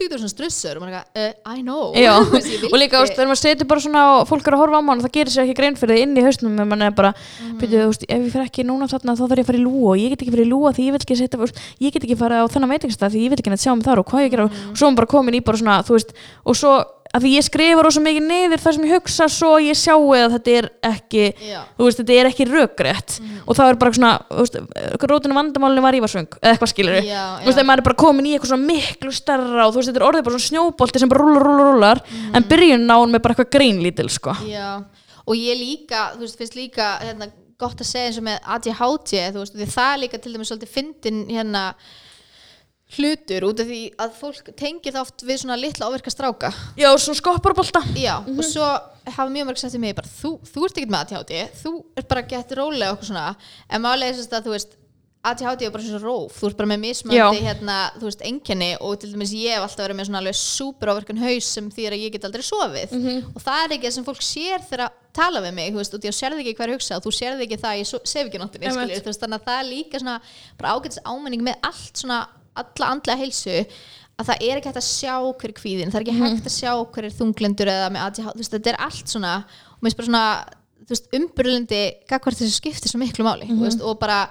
vera svona stressur og maður er eitthvað, uh, I know. Og líka, þú veist, þegar maður setur bara svona og fólk er að horfa á mann og það gerir sér ekki grein fyrir því inn í hausnum en mann er bara, mm. byrju, þú veist, ef ég fer ekki núna þarna þá þarf ég að fara í lúa og ég get ekki farið í lúa því ég vil ekki setja, þú veist, ég get ekki farið á þennan veitingstað því ég vil ekki neitt sjá mig þar og hvað ég gera. Og svo er maður bara komin í bara svona, þú veist, og svo að því ég skrifa rosa mikið niður það sem ég hugsa svo ég sjá að þetta er ekki veist, þetta er ekki rökrétt. Og það er bara svona, þú veist, rótinu vandamálinu var ívarsvöng, eða eitthvað skilur ef maður er bara komin í eitthvað svona miklu starra og þú veist, þetta er orðið bara svona snjóbolti sem bara rúlar, rúlar, rúlar en byrjun á hún með bara eitthvað greinlítil, sko. Og ég líka, þú veist, finnst líka hérna, gott að segja eins og með ADHD, þú veist, því það líka til dæmis svolítið fyndin hérna hlutur út af því að fólk tengir það oft við svona litla áverka stráka. Já, svona skopparbolta. Já, og svo hafa mjög mörg sagt til mig bara, þú, þú ert ekkert með ADHD þú ert bara gett rólega okkur svona. En málega er þess að þú veist ADHD er bara svona róf, þú ert bara með mismöndi hérna, þú veist, enkenni og til dæmis ég hef alltaf verið með svona alveg super áverkan haus sem þýðir að ég get aldrei sofið. Og það er ekki það sem fólk sér þegar að tala við mig, þú veist, og því að sérði ekki hver hugsa og þú sérði ekki það að ég so- sef ekki nóttinni Einmitt. skilur, þú veist, þannig að það er líka svona bara ágætis ámenning með allt svona alla andlega heilsu að það er ekki hægt að sjá hver er kvíðin það er ekki hægt að sjá hver er þunglindur eða með ADHD, þú veist, þetta er allt svona og mér finnst bara svona, þú veist, umburlindi gagvart þessu skipti svo miklu máli þú veist, og bara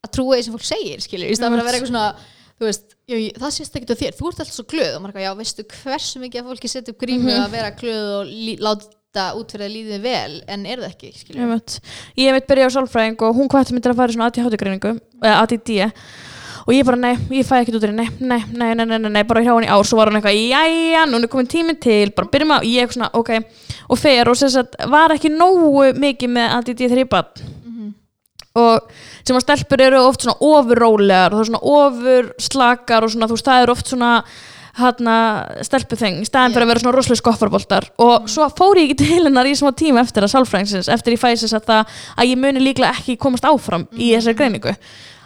að trúa því sem fólk segir skilur, í staðan að vera eitthvað svona veist, það sést ekki á þér, þú ert alltaf svo glöð og maður eitthvað, já, veistu hversu mikið að fólki setja upp grímu að vera glöð og láta út fyrir að líðið vel en er það ekki, skilur? Ég veit, ég veit byrja á sálfræðing og hún hvati mig til að fara í svona ADHD-greiningu eða ADD og ég bara nei, ég fæ ekki út úr henni nei, nei, nei, nei, nei, nei, bara hjá henni. Í ár svo var hún eitthvað, jæja, núna er komin tíminn til bara byrjum að, ég eitthvað svona, ok. Og fer og sem sagt, var ekki nógu mikið með ADD þegar ég bad og sem að stelpur eru oft svona ofurrólegar það er svona ofurslakar og svona, þú veist, það er oft svona hérna stelpuþeng í staðin fyrir að vera svona rosalega skopparboltar. Og svo fór ég ekki til hennar í smá tíma eftir að sálfræðingsins, eftir ég fæsist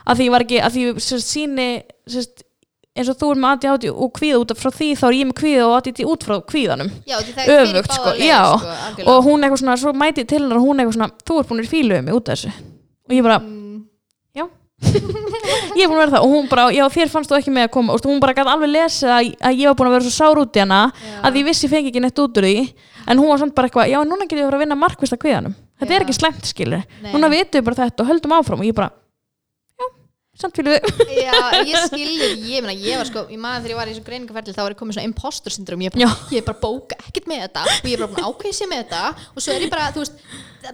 að því ég var ekki, að því sérst, síni sérst, eins og þú er með ADHD og kvíða út af frá því þá er ég með kvíða og ADD út frá kvíðanum. Já, er öfugt sko, leiðir, já. sko, og hún eitthvað svona, svo mæti til hennar hún eitthvað svona, þú ert búin að fílu um mig út af þessu. Og ég bara, Mm. já. Ég er búin að vera það og hún bara, já þér fannst þú ekki með að koma. Og hún bara gæti alveg lesið að, að ég var búin að vera svo sár út í hana Já. að ég vissi fengi ekki neitt út úr því. En hún var samt bara eitthvað, já núna getur ég að fara að vinna markvist að kviðanum þetta Já. er ekki slæmt skilur núna vitum við bara þetta og höldum áfram. Og ég bara, samt fílu Já, ég skilði, ég ég var sko í maður þegar ég var í þessu greiningaferli þá var ég komið svona impostor syndrom, ég, er bara, bara bóka ekkert með þetta og ég er bara sér með þetta. Og svo er ég bara, þú veist,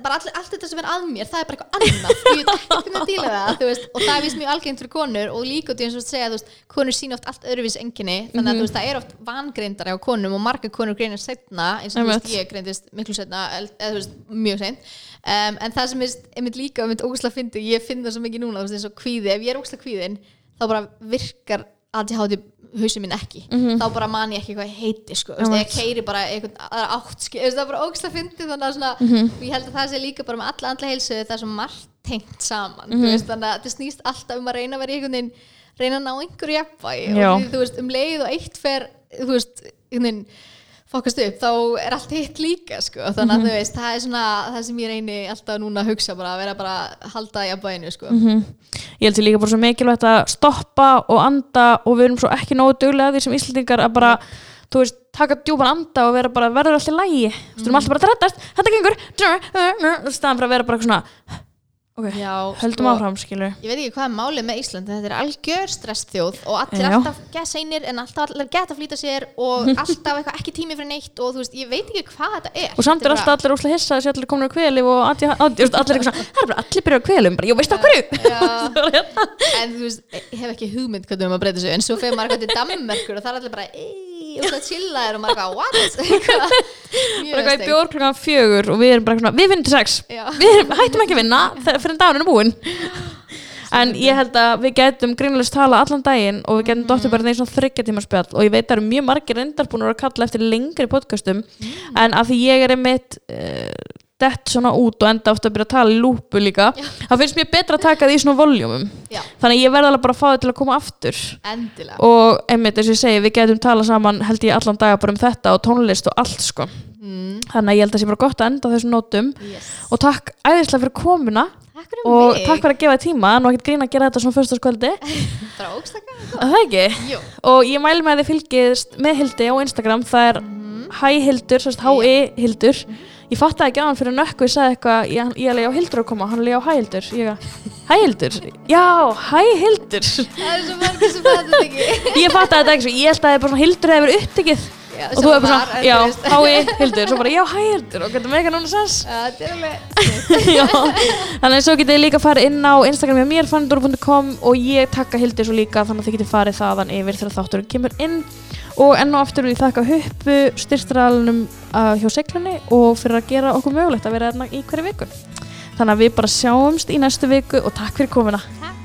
bara all, allt þetta sem er að mér, það er bara eitthvað annað. Og ég veit ekki hvernig að díla það, þú veist og það er vist mjög algengt fyrir konur og líka út í eins og að segja, þú veist, konur sína oft allt öðruvís enginni, þannig að þú veist, það er oft vangreindari á konum og margar konur greinir setna eins og þú veist, ég greindist miklu setna, eða þú veist, mjög seint. Um, en það sem er einmitt líka einmitt ógæslega fyndi, ég finn það svo mikið núna þú veist, eins og kvíði, ef ég er ógæslega kvíðin þá bara virkar ADHD hausinn minn ekki, þá bara man ég ekki hvað ég heiti sko, þú veist, ég keiri bara einhvern átt, veist, það er bara ógæslega fyndi þannig að svona, og ég held að það sé líka bara með alla andla heilsu, það er svo margt tengt saman, þú veist, þannig að þetta snýst alltaf um að reyna að vera einhvern veginn reyna að ná einhverju jafnvægi og því, þú veist, um leið og eitt fer þú veist, einhvern veginn fokast upp, þá er allt hitt líka sko. þannig að þú veist, það er svona það sem ég reyni alltaf núna að hugsa bara að vera bara að halda í að bæinu sko. ég held sér líka bara svo mikilvægt að stoppa og anda og við erum svo ekki nógu duglega því sem Íslandingar að bara þú veist, taka djúpan anda og vera bara verður alltaf lægi, þú veist, við erum alltaf bara að reddast þetta gengur, staðan fyrir að vera bara svona ok, Já, höldum sko, áfram skilur. Ég veit ekki hvað er málið með Ísland en þetta er algjör stressþjóð og allir Já. alltaf gett seinir en alltaf allir gett að flýta sér og alltaf eitthvað ekki tími fyrir neitt og þú veist, ég veit ekki hvað þetta er. Og samt er alltaf allir úslega hissa að sé allir komin á kveli og allir, allir, allir eitthvað svona, það er bara allir byrjað á kvelum bara, jú veist af hverju? Já, en þú veist, ég hef ekki hugmynd hvernig að breyta sig en svo fyrir maður eitthvað til Danmerkur og það er allir bara og það chilla er og maður eitthvað, what? Bara eitthvað í steikt. bjór klukkan fjögur og við erum bara eitthvað, svona, við vinnum til sex. Við erum, hættum ekki að vinna fyrir en dagurinn er búinn. En ég held að við getum grínlega tala allan daginn og við getum dottir bara neins þryggja tíma spjall og ég veit að það eru mjög margir reyndar búin að kalla eftir lengri podcastum. En að því ég er einmitt uh, dett svona út og enda ofta að byrja að tala í lúpu líka þá finnst mér betra að taka því svona voljúmum Já, þannig ég verð alveg bara að fá þau til að koma aftur. Endilega. Og einmitt eins og ég segi, við getum tala saman held ég allan daga bara um þetta og tónlist og allt sko. Mm, þannig að ég held að það sé bara gott að enda þessum nótum. Yes. og takk æðislega fyrir komuna. Takk fyrir og mig. takk fyrir að gefa þér tíma. Nú ekkert grín að gera þetta svona fyrstaskvöldi það og ég mæli með að þið fylgist með Hildi á Instagram. Það er hæ Ég fatt ekki á hann fyrir nökku ég sagði eitthvað, ég, ég alveg á Hildur að koma. Hann alveg á hæ Hildur ég, að, hæ Hildur, já, hæ Hildur það er svo margir sem fattu þetta ekki. Ég fatt þetta ekki svo, ég held að það er bara svona Hildur hefur upptekið Já, og þú var, bara svona, já, h-i Hildur svo bara, já, hæ Hildur og getur eitthvað núna sens. Er þannig að svo getið þið líka farið inn á Instagram hjá mér, fandur.com og ég takka Hildi svo líka þannig að þið getið farið þaðan yfir þegar þátturinn kemur inn. Og enn og aftur ég þakka huppu styrstralunum uh, hjá seglunni og fyrir að gera okkur mögulegt að vera hérna í hverju viku. Þannig að við bara sjáumst í næstu viku og takk fyrir komuna. Takk